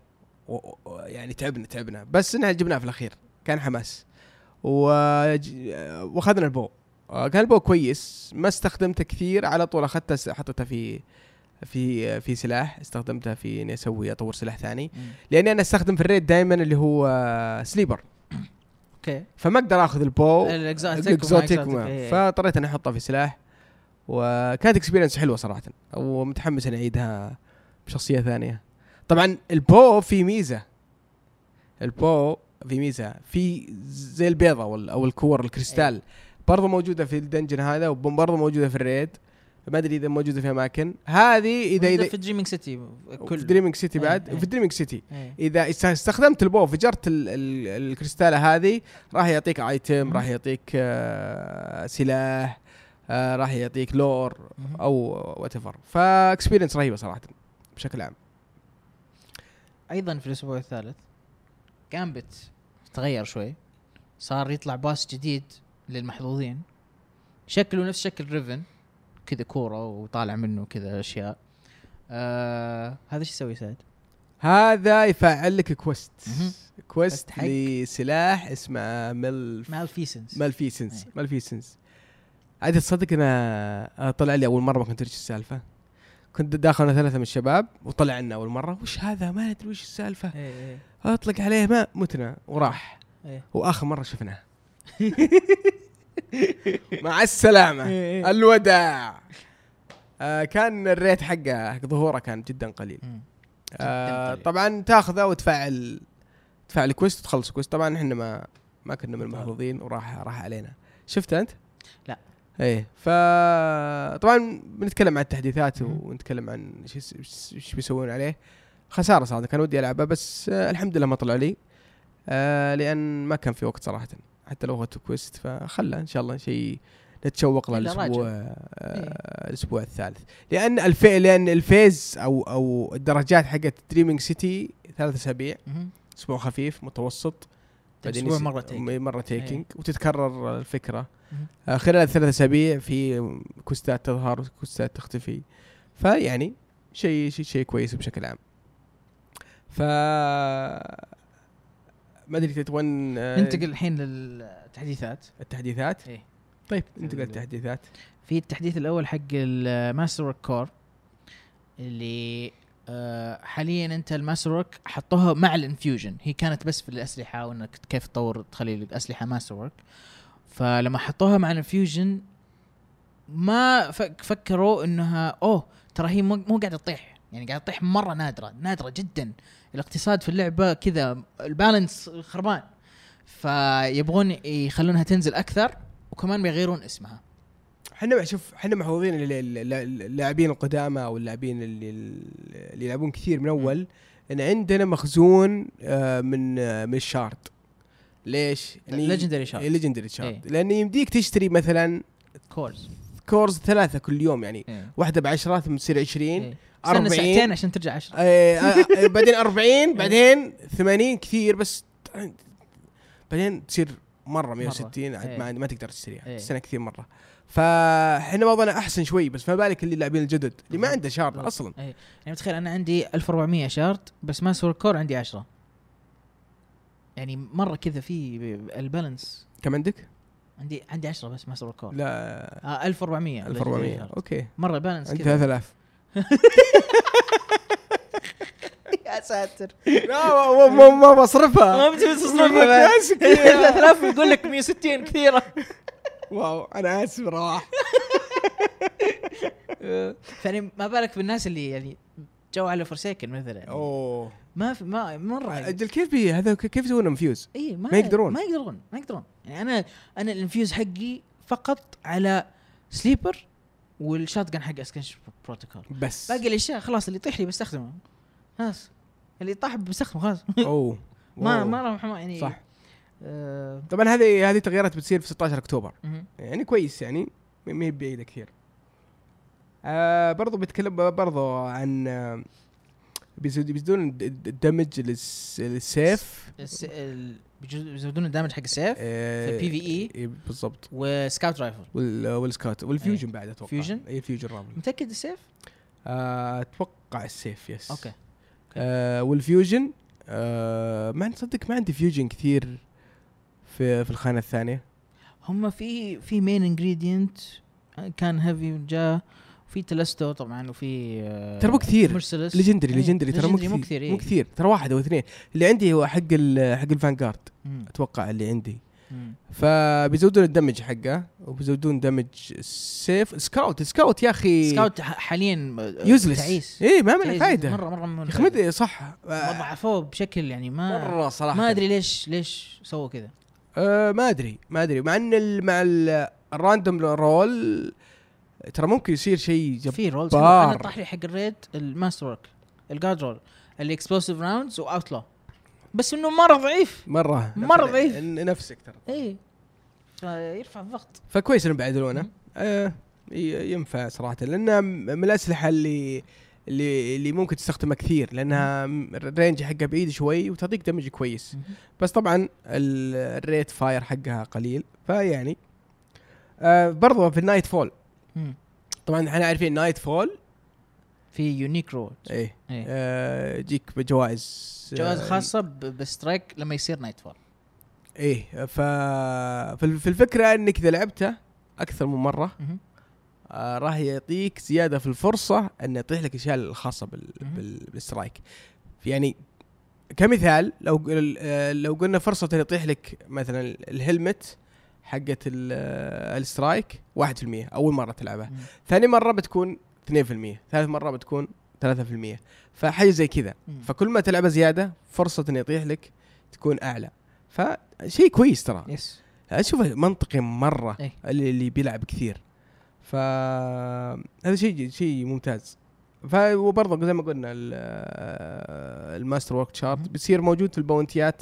و- و- يعني تعبنا تعبنا. بس إنا جبناه في الأخير كان حماس. وج- وأخذنا ال bow ال bow كويس؟ ما استخدمته كثير على طول. اخذته حطيته في في في سلاح. استخدمته في إني أسوي أطور سلاح ثاني. لأني أنا أستخدم في ال raid دائما اللي هو Sleeper. okay. فما أقدر آخذ ال bow. ال exotic وما- إيه. فاضطريت إني احطه في سلاح. وكانت experience حلوة صراحة. ومتحمس إني أعيدها بشخصية ثانية. طبعا ال bow في ميزة. ال bow في ميزة. في زي البيضة أو ال core ال crystal. برضه موجودة في ال dungeon هذا وبرضه موجودة في ال raid. ما أدري إذا موجودة في أماكن. هذه اذا اذا في Dreaming City في كل Dreaming City إيه، بعد. إيه. في Dreaming City إيه. إذا است- استخدمت ال bow فجرت ال- ال- الكريستاله هذه راح يعطيك item. راح يعطيك آه، سلاح آه، راح يعطيك lore. أو whatever ف experience رهيبة صراحة بشكل عام. أيضا في الأسبوع الثالث Gambit تغير شوي. صار يطلع boss جديد. للمحظوظين. شكله نفس شكل Riven كذا كورة وطالع منه كذا أشياء. آه هذا إيش يسوي سعد؟ هذا يفعل لك quest. quest لسلاح اسمه Mal- Malfeasance Malfeasance أي. Malfeasance عاد تصدق أنا طلع لي أول مرة ما كنت أدري السالفة. كنت داخل أنا ثلاثة من الشباب وطلع لنا أول مرة. وش هذا؟ ما ندري وش السالفة. إيه إيه. أطلق عليه ما متنا وراح. إيه. وآخر مرة شفناه. مع السلامة إيه. الوداع آه كان الريت حقه حق ظهوره كان جدا قليل. آه. طبعا تاخذه وتفعل تفعل كويست وتخلص كويست طبعا إحنا ما ما كنا من. المحظوظين وراح راح علينا شفته أنت؟ لا. إيه ف طبعا بنتكلم عن التحديثات. ونتكلم عن إيش بيسوون عليه خسارة صراحة كان ودي العبها بس آه الحمد لله ما طلع لي آه لأن ما كان في وقت صراحة حتى لو اخذت quest فخله إن شاء الله شيء نتشوق له الأسبوع. آه الأسبوع الثالث لأن الفي لأن ال phase أو أو الدرجات حقت Dreaming City ثلاث أسابيع. أسبوع خفيف متوسط يس- مرة taken. مرة taken وتتكرر الفكرة. آه خلال الثلاث أسابيع في quest ات تظهر و quest ات تختفي فيعني شيء شيء شيء كويس بشكل عام ف ما أدري تبغون آه، ننتقل الحين للتحديثات. التحديثات؟ إيه. طيب ننتقل للتحديثات. في التحديث الأول حق الماستر ورك كور اللي آه، حاليا أنت ال masterwork حطوها مع ال infusion هي كانت بس في الأسلحة وإنك كيف تطور تخلي الأسلحة masterwork فلما حطوها مع ال infusion ما فك فكروا إنها أوه ترى هي مو قاعدة تطيح. يعني قاعدة تطيح مرة نادرة نادرة جدا. الاقتصاد في اللعبة كذا ال balance خربان فيبغون يخلونها تنزل أكثر وكمان بيغيرون اسمها إحنا شوف إحنا محظوظين ال- ال- ال- اللاعبين القدامى أو اللاعبين اللي اللي يلعبون كثير من أول إن عندنا مخزون آه، من آه، من ال shard ليش؟ Legendary shard. legendary shard. لأن يمديك تشتري مثلا cores cores ثلاثة كل يوم يعني إيه. واحدة بعشرة ثم تصير 20 إيه. استنى 40 ساعتين عشان ترجع 10 آه، آه، آه، بعدين 40 بعدين 80 كثير بس بعدين تصير مرة 160 عاد إيه. ما ما تقدر تشتريها. إيه. تستنى كثير مرة. فاحنا وضعنا أحسن شوي بس ما بالك اللي اللاعبين الجدد اللي ما عنده shard. أصلا. إيه. يعني تخيل أنا عندي 1400 shard بس masterwork core عندي 10 يعني مرة كذا في ال balance. كم عندك؟ عندي عندي 10 بس masterwork core لا. آه 1400 1400 shard. Okay. مرة balance عندي كذا. 3000 يا ساتر. لا ما- بصرفها. ما بتبي تصرفها. بعد. 3000 يقول لك 160 كثيرة. Wow أنا آسف رواح يعني ما بالك بالناس اللي يعني جو على Forsaken مثلا؟ أوه. ما في ما مره أجل كيف بي هذا كيف يسوون infuse؟ اي ما, ما يقدرون. ما يقدرون ما يقدرون. يعني أنا أنا ال infuse حقي فقط على Sleeper وال shotgun حق Escalation بروتوكول بس. باقي الأشياء خلاص اللي يطيح لي بستخدمه. خلاص. اللي طاح بستخدمه خلاص. أوه. ما. ما راح يعني صح. آه طبعا هذه هذه تغييرات بتصير في 16 أكتوبر. يعني كويس يعني ما هي بعيده كثير. آه برضو بتكلم برضو عن آه، الد- ال damage للس- للسيف. الس- ال- بيزودون ال damage حق السيف آه، في PvE. إيه، بالضبط. و scout rifle. وال- وال scout وال fusion بعد أتوقع. Fusion؟ اي ال fusion rifle متأكد السيف؟ آه، أتوقع السيف yes okay. آه وال fusion؟ ما تصدق ما عندي fusion كثير في في الخانة الثانية. هم في في Main Ingredient كان heavy جاء في Telesto طبعا وفي آه، ترى مو كثير. Merciless legendary legendary ترى مو Legendary كثير. إيه. مو كثير. ترى واحد أو اثنين. اللي عندي هو حق ال- حق ال Vanguard. أتوقع اللي عندي. فبيزودون ال damage حقه وبيزودون damage السيف scout scout يا أخي. Scout حاليا useless تعيس. إيه ما تعيس. فائده مرة مرة من يا أخي مد- صح. ضعفوه بشكل يعني ما مرة صراحة. ما أدري ليش ليش سووا كذا. آه ما أدري ما أدري. مع إن مع ال- ال random roll ترى ممكن يصير شيء جب في rolls جبار. أنا طاح لي حق الريد الماستر ورك الجارد رول الاكسبلوسيف راوندز واوتلا بس إنه مرة ضعيف. مرة. نفس- ضعيف. نفسك ترى. إيه. فيرفع الضغط. فكويس إنهم بعدلونه. آه ينفع صراحة. لانها م- من الأسلحة اللي اللي اللي ممكن تستخدمها كثير. لأنها ال range حقها بعيد شوي وتعطيك damage كويس. بس طبعا ال- ال rate fire حقها قليل. فيعني آه برضو في ال nightfall مم. طبعا إحنا عارفين nightfall في unique roll إيه. إيه. آه يجيك بجوائز جوائز آه، خاصة ب strike لما يصير nightfall إيه ف في الفكرة إنك إذا لعبته أكثر من مرة آه راح يعطيك زيادة في الفرصة إنه يطيح لك الاشياء الخاصة بال... بال... بال strike يعني كمثال لو آه، لو قلنا فرصة يطيح لك مثلا ال helmet حقت ال- ال strike 1% أول مرة تلعبها. مم. ثاني مرة بتكون 2% ثالث مرة بتكون 3% فحاجة زي كذا. فكل ما تلعبها زيادة فرصة إنه يطيح لك تكون أعلى. فشيء كويس ترى. Yes اشوفه منطقي مرة إيه. اللي, اللي بيلعب كثير. ف هذا شيء شيء ممتاز. وبرضه زي ما قلنا ال- ال masterwork shard. بيصير موجود في الباونتيات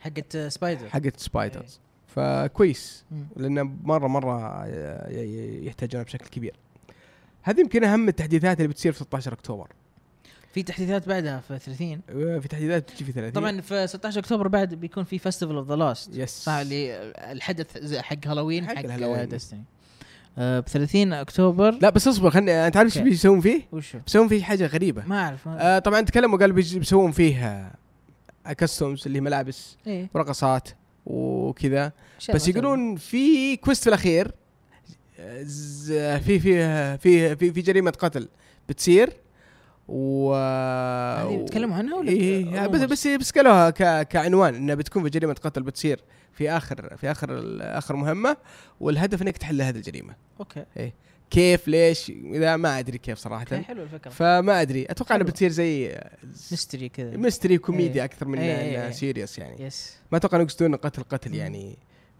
حقت Spider. حقت Spider's. فكويس. لأنه مرة مرة يحتاجونها بشكل كبير. هذه يمكن أهم التحديثات اللي بتصير في 16 أكتوبر. في تحديثات بعدها في 30 في تحديثات بتجي في 30 طبعا في 16 أكتوبر بعد بيكون في Festival of the Lost yes صح اللي الحدث حق هالوين حق حق. Destiny ب 30 أكتوبر. لا بس اصبر خلني أنت عارف إيش. بيسوون فيه؟ وشو؟ بيسوون فيه حاجة غريبة. ما أعرف آه طبعا تكلموا قالوا بيسوون فيه costumes اللي هي ملابس إيه. ورقصات وكذا. بس. يقولون في كويست في الأخير في في في في, في جريمة قتل بتصير. و هذه بيتكلموا عنها ولا إيه rumors؟ بس بس بس قالوها ك... كعنوان انها بتكون في جريمة قتل بتصير في اخر في آخر آخر مهمة والهدف إنك تحل هذه الجريمة. أوكي. كيف ليش إذا ما أدري كيف صراحة حلو الفكرة فما أدري أتوقع انها. بتصير زي mystery كذا mystery كوميديا إيه. أكثر من إيه، إيه، انها إيه. Serious يعني يس ما أتوقع انهم يقصدون قتل قتل. يعني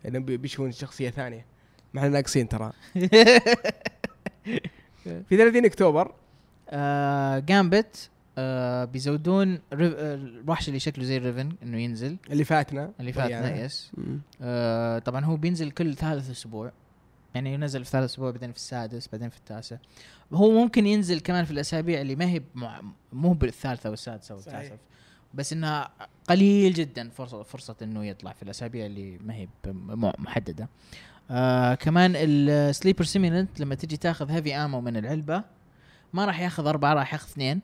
إنهم بي- بيشوفون شخصية ثانية ما إحنا ناقصين ترى في 30 أكتوبر آه Gambit آه بيزودون. آه الوحش اللي شكله زي Riven إنه ينزل اللي فاتنا اللي فاتنا. Yes. آه طبعا هو بينزل كل ثالث أسبوع يعني ينزل في ثالث أسبوع بعدين في السادس بعدين في التاسع. هو ممكن ينزل كمان في الأسابيع اللي ما هي. مو بالثالثة والسادسة والتاسعه. بس انها قليل جدا فرصه فرصة إنه يطلع في الأسابيع اللي ما هي محددة. آه كمان ال Sleeper Simulant لما تجي تاخذ heavy ammo من العلبة ما راح ياخذ أربعة راح ياخذ اثنين.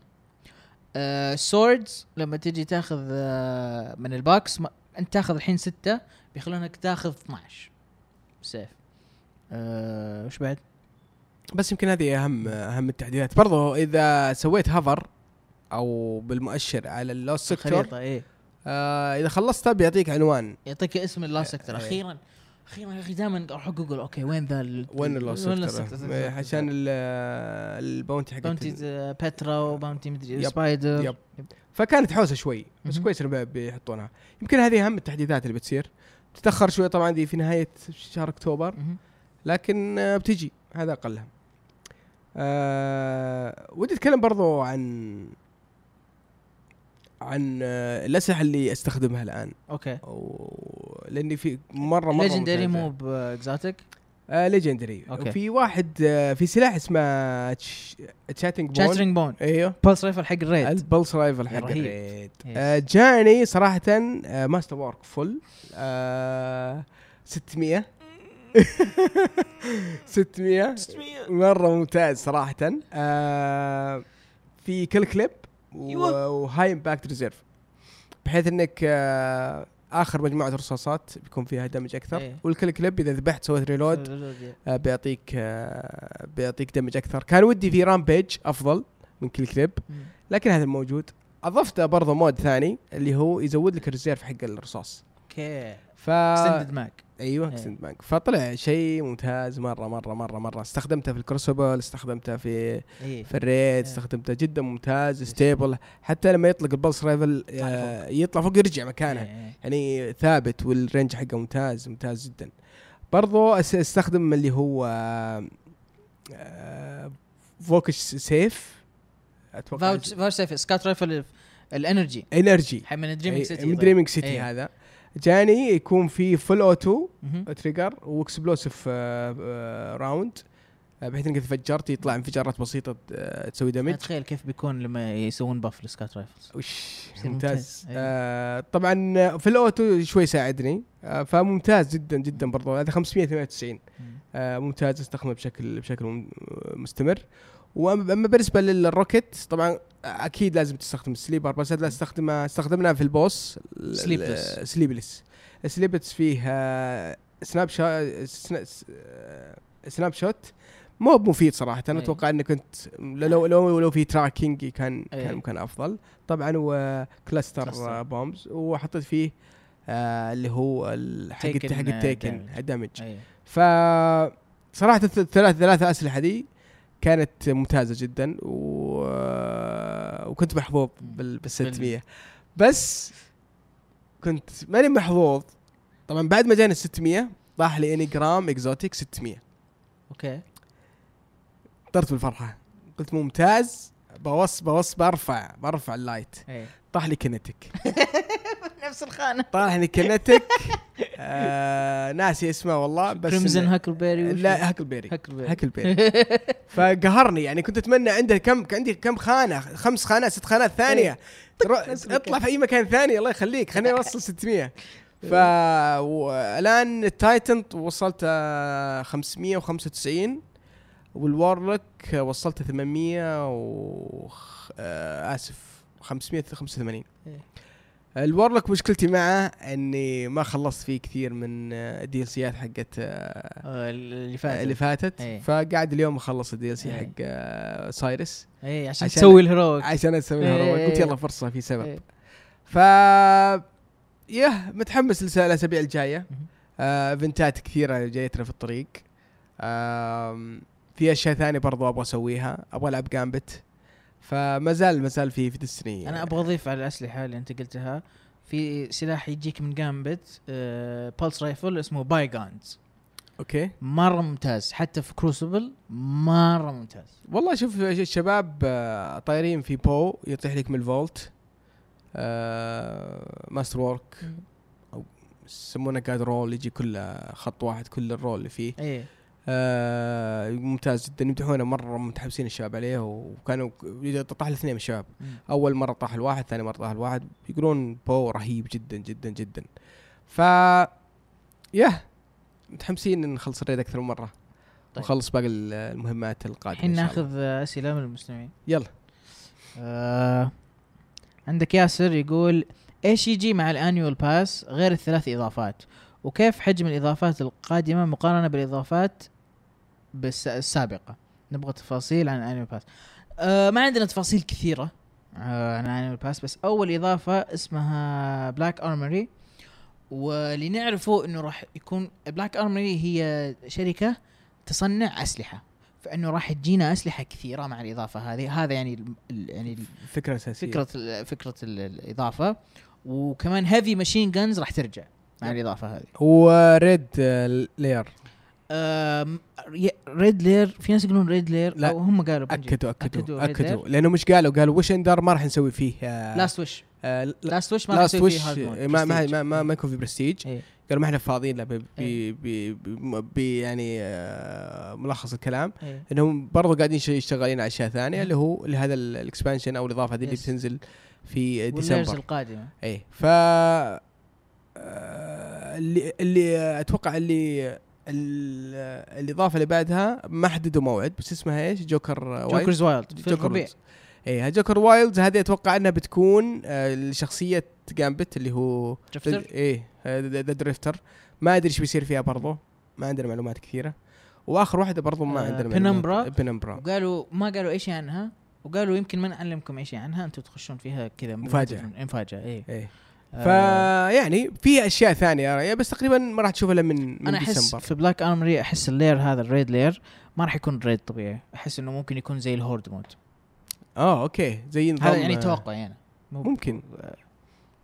آه swords لما تجي تاخذ آه من ال box أنت تاخذ الحين ستة بيخلونك تاخذ 12 سيف آه وش بعد؟ بس يمكن هذه أهم أهم التحديثات برضو إذا سويت hover أو بالمؤشر على ال Lost Sector إيه آه إذا خلصتها بيعطيك عنوان يعطيك اسم ال Lost Sector إيه. أخيرا أخيرا يا أخي دائما أروح Google okay وين the وين ال Lost وين Sector؟ إيه، عشان ال- ال bounty حق bounty Petra و bounty مدري. Spider yep. فكانت حوسة شوي بس. كويس إنه بي- بيحطونها يمكن هذه أهم التحديثات اللي بتصير تتأخر شوي طبعا دي في نهاية شهر أكتوبر مهم. لكن آه، بتجي. هذا اقلها أه ودي أتكلم برضو عن عن آه، الأسلحة اللي أستخدمها الآن. أوكي. أو لأني في مرة مرة legendary. مو exotic آه legendary. في واحد آه في سلاح اسمه Chattering Bone Chattering Bone إيوه. pulse rifle حق ال raid ال pulse rifle حق. ال raid. آه جاني صراحة آه masterwork full آه 600 600 مرة ممتاز صراحة. آه في Kill Clip أيوة. و High-Impact Reserves بحيث إنك آه آخر مجموعة رصاصات بيكون فيها damage أكثر. إيه. وال Kill Clip إذا ذبحت سويت reload آه بيعطيك آه بيعطيك damage أكثر. كان ودي في Rampage أفضل من Kill Clip لكن هذا الموجود أضفت برضه mod ثاني اللي هو يزود لك ال reserve حق الرصاص. أوكي. ف extended mag أيوه إيه. extended mag فطلع شيء ممتاز مرة مرة مرة مرة. استخدمته في ال Crucible استخدمته في إيه. في ال raid إيه. استخدمته جدا ممتاز stable حتى لما يطلق ال pulse rifle آه، يطلع فوق. يرجع مكانه. إيه. يعني ثابت وال range حقه ممتاز ممتاز جدا. برضو أستخدم اللي هو آه، Vouchsafe أتوقع Vouchsafe scout rifle ال energy energy من Dreaming City من Dreaming City إيه. هذا. جاني يكون في full auto. trigger و explosive round بحيث إنك فجرت يطلع انفجارات بسيطة آه، تسوي damage اتخيل كيف بيكون لما يسوون buff ل scout rifles. وش ممتاز. أيوة. آه طبعا في ال auto شوي ساعدني آه فممتاز جدا جدا برضو. هذا 598 آه ممتاز أستخدمه بشكل بشكل مستمر. وأما بالنسبة لل rocket طبعا أكيد لازم تستخدم ال Sleeper بس هذا استخدمه استخدمناه في ال boss Sleepless. Sleepless Sleepless فيه snapshot snapshot مو مفيد صراحة أنا أي. أتوقع إنه كنت لو لو لو في tracking كان أي. كان كان أفضل طبعا و cluster cluster. bombs وحطيت فيه آه اللي هو حق حق آه، ال Taken. ال damage أيوه ف صراحة الث- الثلاث ثلاثة أسلحة دي كانت ممتازة جدا و... وكنت محظوظ بال... بال 600 بس كنت ماني محظوظ. طبعا بعد ما جاني ال 600 طاح لي engram exotic 600 أوكي. طرت بالفرحة. قلت ممتاز. بوص بوص برفع برفع ال light. إيه. طاح لي kinetic. نفس الخانة. طاح لي kinetic. آه ناسي اسمه والله بس Crimson Huckleberry لا Huckleberry Huckleberry Huckleberry فقهرني يعني كنت أتمنى عنده كم عندي كم خانة خمس خانات ست خانات ثانية. نفس اطلع في أي مكان ثاني الله يخليك. خليني أوصل 600 ف والآن ال Titan وصلت آه، 595 وال Warlock وصلت 800 و آه، آسف 585 إيه. ال Warlock مشكلتي معه إني ما خلصت فيه كثير من ال DLC ات حقت آه، آه، اللي فات اللي فاتت إيه. فقاعد اليوم أخلص ال DLC إيه. حق آه، Osiris إيه عشان عشان- تسوي ال Heroic عشان أسوي إيه. ال Heroic قلت يلا فرصة في سبب إيه. ف يا متحمس الأسابيع الجاية مهم. آه، event ات كثيرة جايتنا في الطريق آم، في أشياء ثانية برضو أبغى أسويها أبغى ألعب Gambit فما زال ما زال في في Destiny أنا أبغى أضيف على الأسلحة اللي أنت قلتها. في سلاح يجيك من Gambit آه pulse rifle اسمه Bygones أوكي. مرة ممتاز. حتى في Crucible مرة ممتاز. والله شوف الشباب آه، طايرين في bow يطيح لك من ال Vault. آه، masterwork يسمونه god roll يجي كله خط واحد كل ال roll اللي فيه. إيه. آه ممتاز جدا. يمدحونه مرة متحمسين الشباب عليه وكانوا طاح الاثنين من الشباب. أول مرة طاح الواحد ثاني مرة طاح الواحد. يقولون bow رهيب جدا جدا جدا. ف يا متحمسين نخلص ال raid أكثر من مرة. طيب. ونخلص باقي ال- المهمات القادمة الحين. ناخذ أسئلة من المستمعين. يلا. آه عندك ياسر يقول إيش يجي مع ال annual pass غير الثلاث إضافات؟ وكيف حجم الإضافات القادمة مقارنة بالإضافات بالس- السابقة؟ نبغى تفاصيل عن ال annual pass آه ما عندنا تفاصيل كثيرة. آه عن ال annual pass بس أول إضافة اسمها Black Armory واللي نعرفه إنه راح يكون Black Armory هي شركة تصنع أسلحة. فإنه راح تجينا أسلحة كثيرة مع الإضافة هذه. هذا يعني ال- ال- يعني ال- فكرة أساسية. فكرة ال- فكرة ال- الإضافة. وكمان heavy machine guns راح ترجع. مع الاضافه هذه و raid lair raid lair في ناس يقولون raid lair لا. هم قالوا. أكدوا أكدوا أكدوا لأنه مش قالوا قالوا Wish Ender ما راح نسوي فيه آه Last Wish آه Last Wish ما راح نسوي فيه mode، ما ما. ما, ما, يكون في برستيج إيه. قالوا ما إحنا فاضيين له ب- إيه. ب- يعني آه، ملخص الكلام إيه. إنهم برضو قاعدين ش- يشتغلين على أشياء ثانية. اللي هو اللي هذا ال- ال expansion أو الإضافة هذه اللي. بتنزل في ديسمبر القادمة اي ف آه، اللي اللي أتوقع اللي ال- الإضافة اللي بعدها ما حددوا موعد بس اسمها إيش؟ Joker Wild Joker's Wild. في جوكر الربيع. اي Joker Wild هذه أتوقع إنها بتكون آه، لشخصية Gambit اللي هو Drifter؟ إيه the Drifter ما أدري إيش بيصير فيها برضو. ما عندنا معلومات كثيرة. وآخر واحدة برضو ما آه، عندنا. معلومات. Penumbra وقالوا ما قالوا اي شيء عنها؟ وقالوا يمكن ما نعلمكم اي شيء عنها أنتم تخشون فيها كذا مفاجأة. مفاجأة اي إيه. آه، فيعني في أشياء ثانية بس تقريبا ما راح تشوفها إلا من من أنا أحس في Black Armory أحس ال lair هذا ال raid lair ما راح يكون raid طبيعي. أحس إنه ممكن يكون زي ال horde mode. آه okay. زي نظام هذا يعني توقع يعني. ممكن.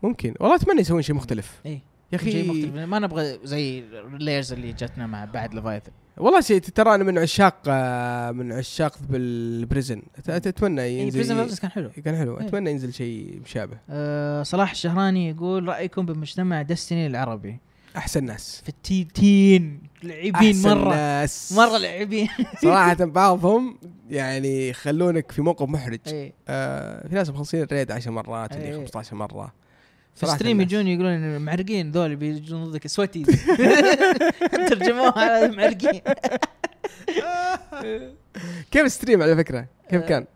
ممكن. والله أتمنى يسوون شيء مختلف. إيه. يا أخي. ما نبغى زي ال lairs اللي جتنا مع بعد Leviathan والله شيء ترى أنا من عشاق من عشاق بال Prison أتمنى Prison ينزل بس كان حلو. كان حلو. إيه. أتمنى ينزل شيء مشابه. أه صلاح الشهراني يقول رأيكم بمجتمع Destiny العربي؟ أحسن ناس. في التيتين لاعبين أحسن مرة. ناس. مرة لاعبين. صراحة بعضهم يعني يخلونك في موقف محرج. إيه. آه في ناس مخلصين ال raid 10 مرات اللي إيه. 15 مرة. في stream. يجون يقولون إن المعرقين ذول بيجون ضدك. sweaties ترجموها على معرقين كيف stream على فكرة؟ كيف آه، كان؟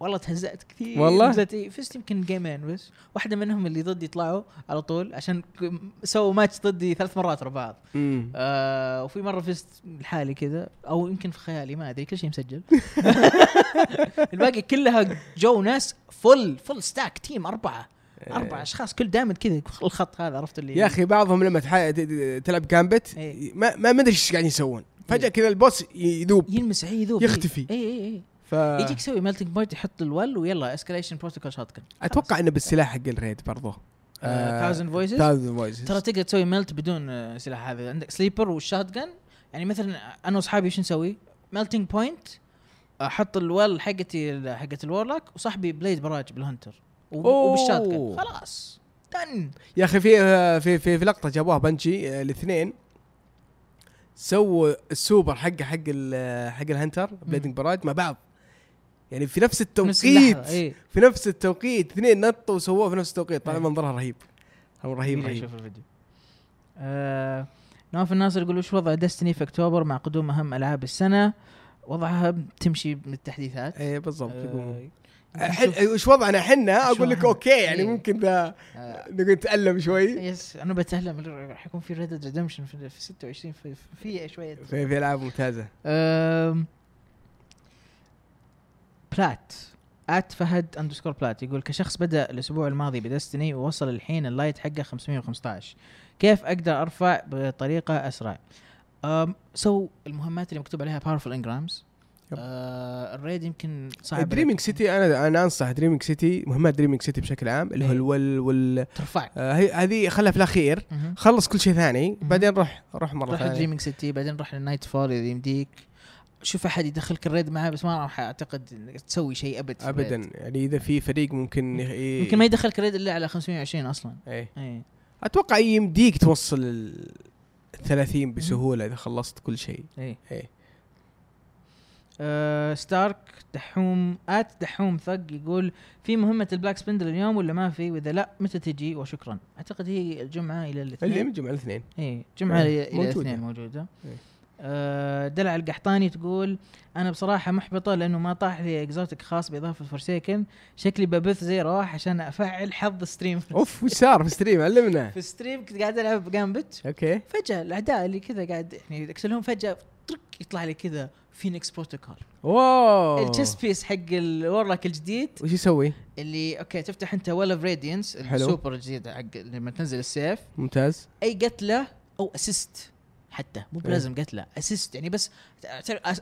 والله تهزأت كثير. والله؟ نزلت فزت يمكن game ين بس. واحدة منهم اللي ضدي طلعوا على طول عشان سووا ماتش ضدي ثلاث مرات ورا بعض. آه وفي مرة فزت لحالي كذا أو يمكن في خيالي ما أدري كل شيء مسجل. الباقي كلها جو ناس full full stack team أربعة. أربع أشخاص كل دائما كذا الخط هذا عرفت اللي؟ يا أخي بعضهم لما تح... تلعب Gambit إيه. ما ما أدري إيش قاعدين يسوون. فجأة كذا ال boss يذوب. يلمس اي ذوب يختفي. اي اي اي ف يجيك يسوي Melting Point يحط ال Well ولا Escalation Protocol shot أتوقع إنه بالسلاح حق ال raid برضو. Thousand Voices Thousand Voices ترى تقدر تسوي melt بدون آه، سلاح هذا. عندك Sleeper وال shotgun يعني مثلا أنا وأصحابي شو نسوي؟ Melting Point أحط ال Well حقتي حقت ال Warlock وصاحبي Blade Barrage بال Hunter و- أوه. وبال shotgun خلاص. done يا أخي في في في, في لقطة جابوها Bungie آه، الاثنين. سووا السوبر حقه حق ال- حق ال Hunter Blade Barrage مع بعض. يعني في نفس التوقيت إيه. في نفس التوقيت اثنين نطوا وسووه في نفس التوقيت. طلع إيه. منظرها رهيب. هو رهيب يبي رهيب. أشوف الفيديو. آه نواف الناصر يقول وش وضع Destiny في أكتوبر مع قدوم أهم ألعاب السنة؟ وضعها تمشي من التحديثات إيه بالضبط آه حل وش وضعنا إحنا؟ أقول لك؟ okay يعني إيه. ممكن ذا آه، نقول نتألم شوي. yes أنا بتهلم راح يكون في Red Redemption في, في 26 في, في شوية. في, في ألعاب ممتازة. أم، بلات. at فهد underscore بلات يقول كشخص بدأ الأسبوع الماضي ب Destiny ووصل الحين ال light حقه 515 كيف أقدر أرفع بطريقة أسرع؟ سو المهمات اللي مكتوب عليها powerful engrams. آه ال raid يمكن صعب Dreaming City أنا أنا أنصح Dreaming City مهمات Dreaming City بشكل عام اللي هو إيه. ال Well وال ترفعك آه، هذه خلها في الاخير. خلص كل شيء ثاني بعدين روح روح مرة روح ثانية. Dreaming City بعدين روح لل Nightfall إذا يمديك. شوف أحد يدخلك ال raid معاه بس ما راح أعتقد إنك تسوي شيء أبد. ابدا. يعني إذا في فريق ممكن يمكن ما يدخلك ال raid إلا على 520 أصلا. إيه. إيه. أتوقع يمديك توصل ال 30 بسهولة إذا خلصت كل شيء. إيه. إيه. آه ستارك دحوم at دحوم ثق يقول في مهمة ال Black Spindle اليوم ولا ما في؟ وإذا لا متى تجي؟ وشكرا. أعتقد هي الجمعة إلى الاثنين. اللي من جمعه الاثنين. جمعة إيه، إلى. الاثنين موجودة. إيه. آه دلع القحطاني تقول أنا بصراحة محبطة لأنه ما طاح لي exotic خاص بإضافة Forsaken شكلي ببث زي رواح عشان أفعل حظ stream أوف وش صار في stream علمنا. في stream كنت قاعد ألعب Gambit. okay. فجأة الأعداء اللي كذا قاعد يعني اكسلهم فجأة. طرق يطلع لي كذا فينيكس Protocol wow. ال chest piece حق ال Warlock الجديد. وش يسوي؟ اللي okay تفتح أنت Well of Radiance. ال super الجديد حق لما تنزل السيف. ممتاز. أي قتلة أو assist حتى. مو إيه. بلازم قتلة assist يعني بس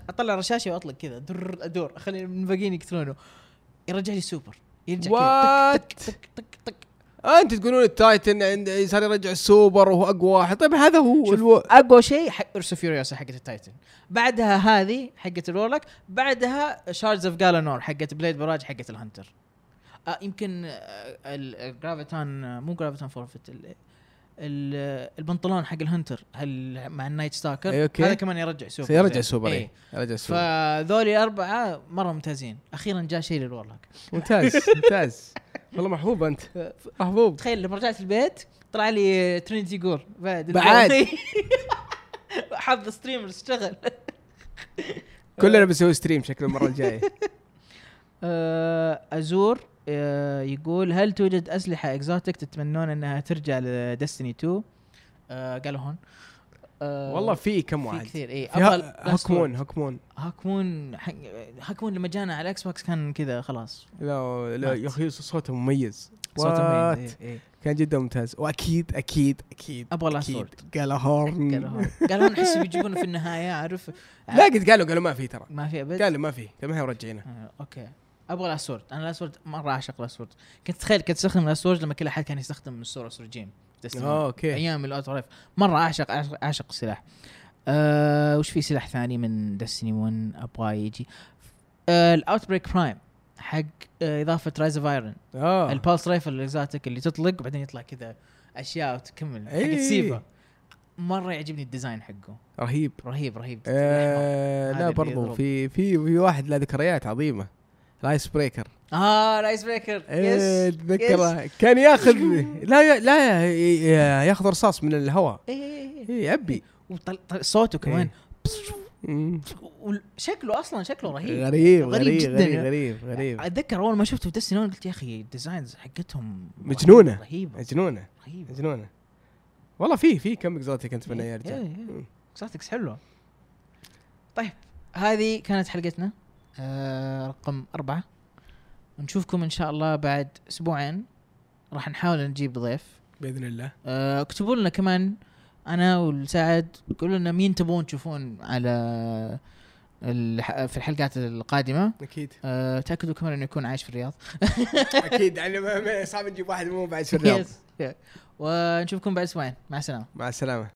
أطلع رشاشة وأطلق كذا. أدور. اخلي الباقيين يقتلونه. يرجع لي سوبر يرجع كذا. تك تك آه انت تقولون ال Titan عند صار يرجع السوبر وهو أقوى واحد. طيب هذا هو ألو... أقوى شيء حق Ursa Furiosa حقت ال Titan. بعدها هذه حقت ال Warlock بعدها Shards of Galanor حقت Blade Barrage حقت ال Hunter. آه يمكن آه، ال- ال Graviton آه، مو Graviton Forfeit ال- ال- البنطلون حق ال Hunter هل مع ال Nightstalker okay. هذا كمان يرجع سوبر سيرجع زين. السوبر إيه. يرجع السوبر فذولي الاربعه مرة ممتازين. أخيرا جاء شيء لل Warlock ممتاز ممتاز. والله محبوب أنت. محبوب. تخيل لما رجعت البيت طلع لي Trinity Ghoul بعد بعد. حظ streamers اشتغل. كلنا بنسوي stream شكله المرة الجاية. آه، أزور آه، يقول هل توجد أسلحة exotic تتمنون إنها ترجع ل Destiny 2 آه، قالوا هون. آه، والله في كم في واحد. كثير اي في ها- Hawkmoon Hawkmoon Hawkmoon حق- Hawkmoon لما جانا على ال Xbox كان كذا خلاص. لا لا. يا أخي صوته مميز. صوته. مميز إيه، إيه. كان جدا ممتاز. وأكيد أكيد أكيد أبغى Last Word Thorn. قالوا هو- قالوا نحس بيجيبونه في النهاية عارف لا قد قالوا قالوا ما في ترى. ما في أبد؟ قالوا ما في ما هي مرجعينه آه، أوكي. أبغى Last Word أنا Last Word مرة أعشق لاسورد كنت تخيل كنت أستخدم Last Word لما كل أحد كان يستخدم ال SUROS Regime آه أوكي. أيام ال auto مرة أعشق أعشق, أعشق السلاح أه وش في سلاح ثاني من Destiny 1 أبغى يجي. أه ال Outbreak Prime حق أه إضافة Rise of Iron ال pulse rifle ال exotic اللي تطلق وبعدين يطلع كذا أشياء وتكمل حق إيه. ال SIVA. مرة يعجبني ال design حقه. رهيب. رهيب رهيب. آه لا برضو. في في في واحد له ذكريات عظيمة. Ice Breaker آه Ice Breaker yes اتذكره كان ياخذ لا لا ياخذ رصاص من الهواء. إيه إيه، يعبي صوته كمان. مم. وشكله أصلا شكله رهيب. غريب غريب غريب جداً غريب يا. غريب غريب. أتذكر أول ما شفته في Destiny قلت يا أخي ال designs حقتهم مجنونة. رهيبة. مجنونة. رهيبة. مجنونة. والله في في كم exotic كنت اتمنى يرجع إيه، إيه. exotics حلوة. طيب هذه كانت حلقتنا. آه رقم أربعة. نشوفكم إن شاء الله بعد أسبوعين. راح نحاول نجيب ضيف. بإذن الله. آه اكتبوا لنا كمان أنا والسعد قولوا لنا مين تبون تشوفون على في الحلقات القادمة. أكيد. آه تأكدوا كمان إنه يكون عايش في الرياض. أكيد يعني صعب نجيب واحد مو بعد في الرياض. ونشوفكم بعد أسبوعين. مع السلامة. مع السلامة.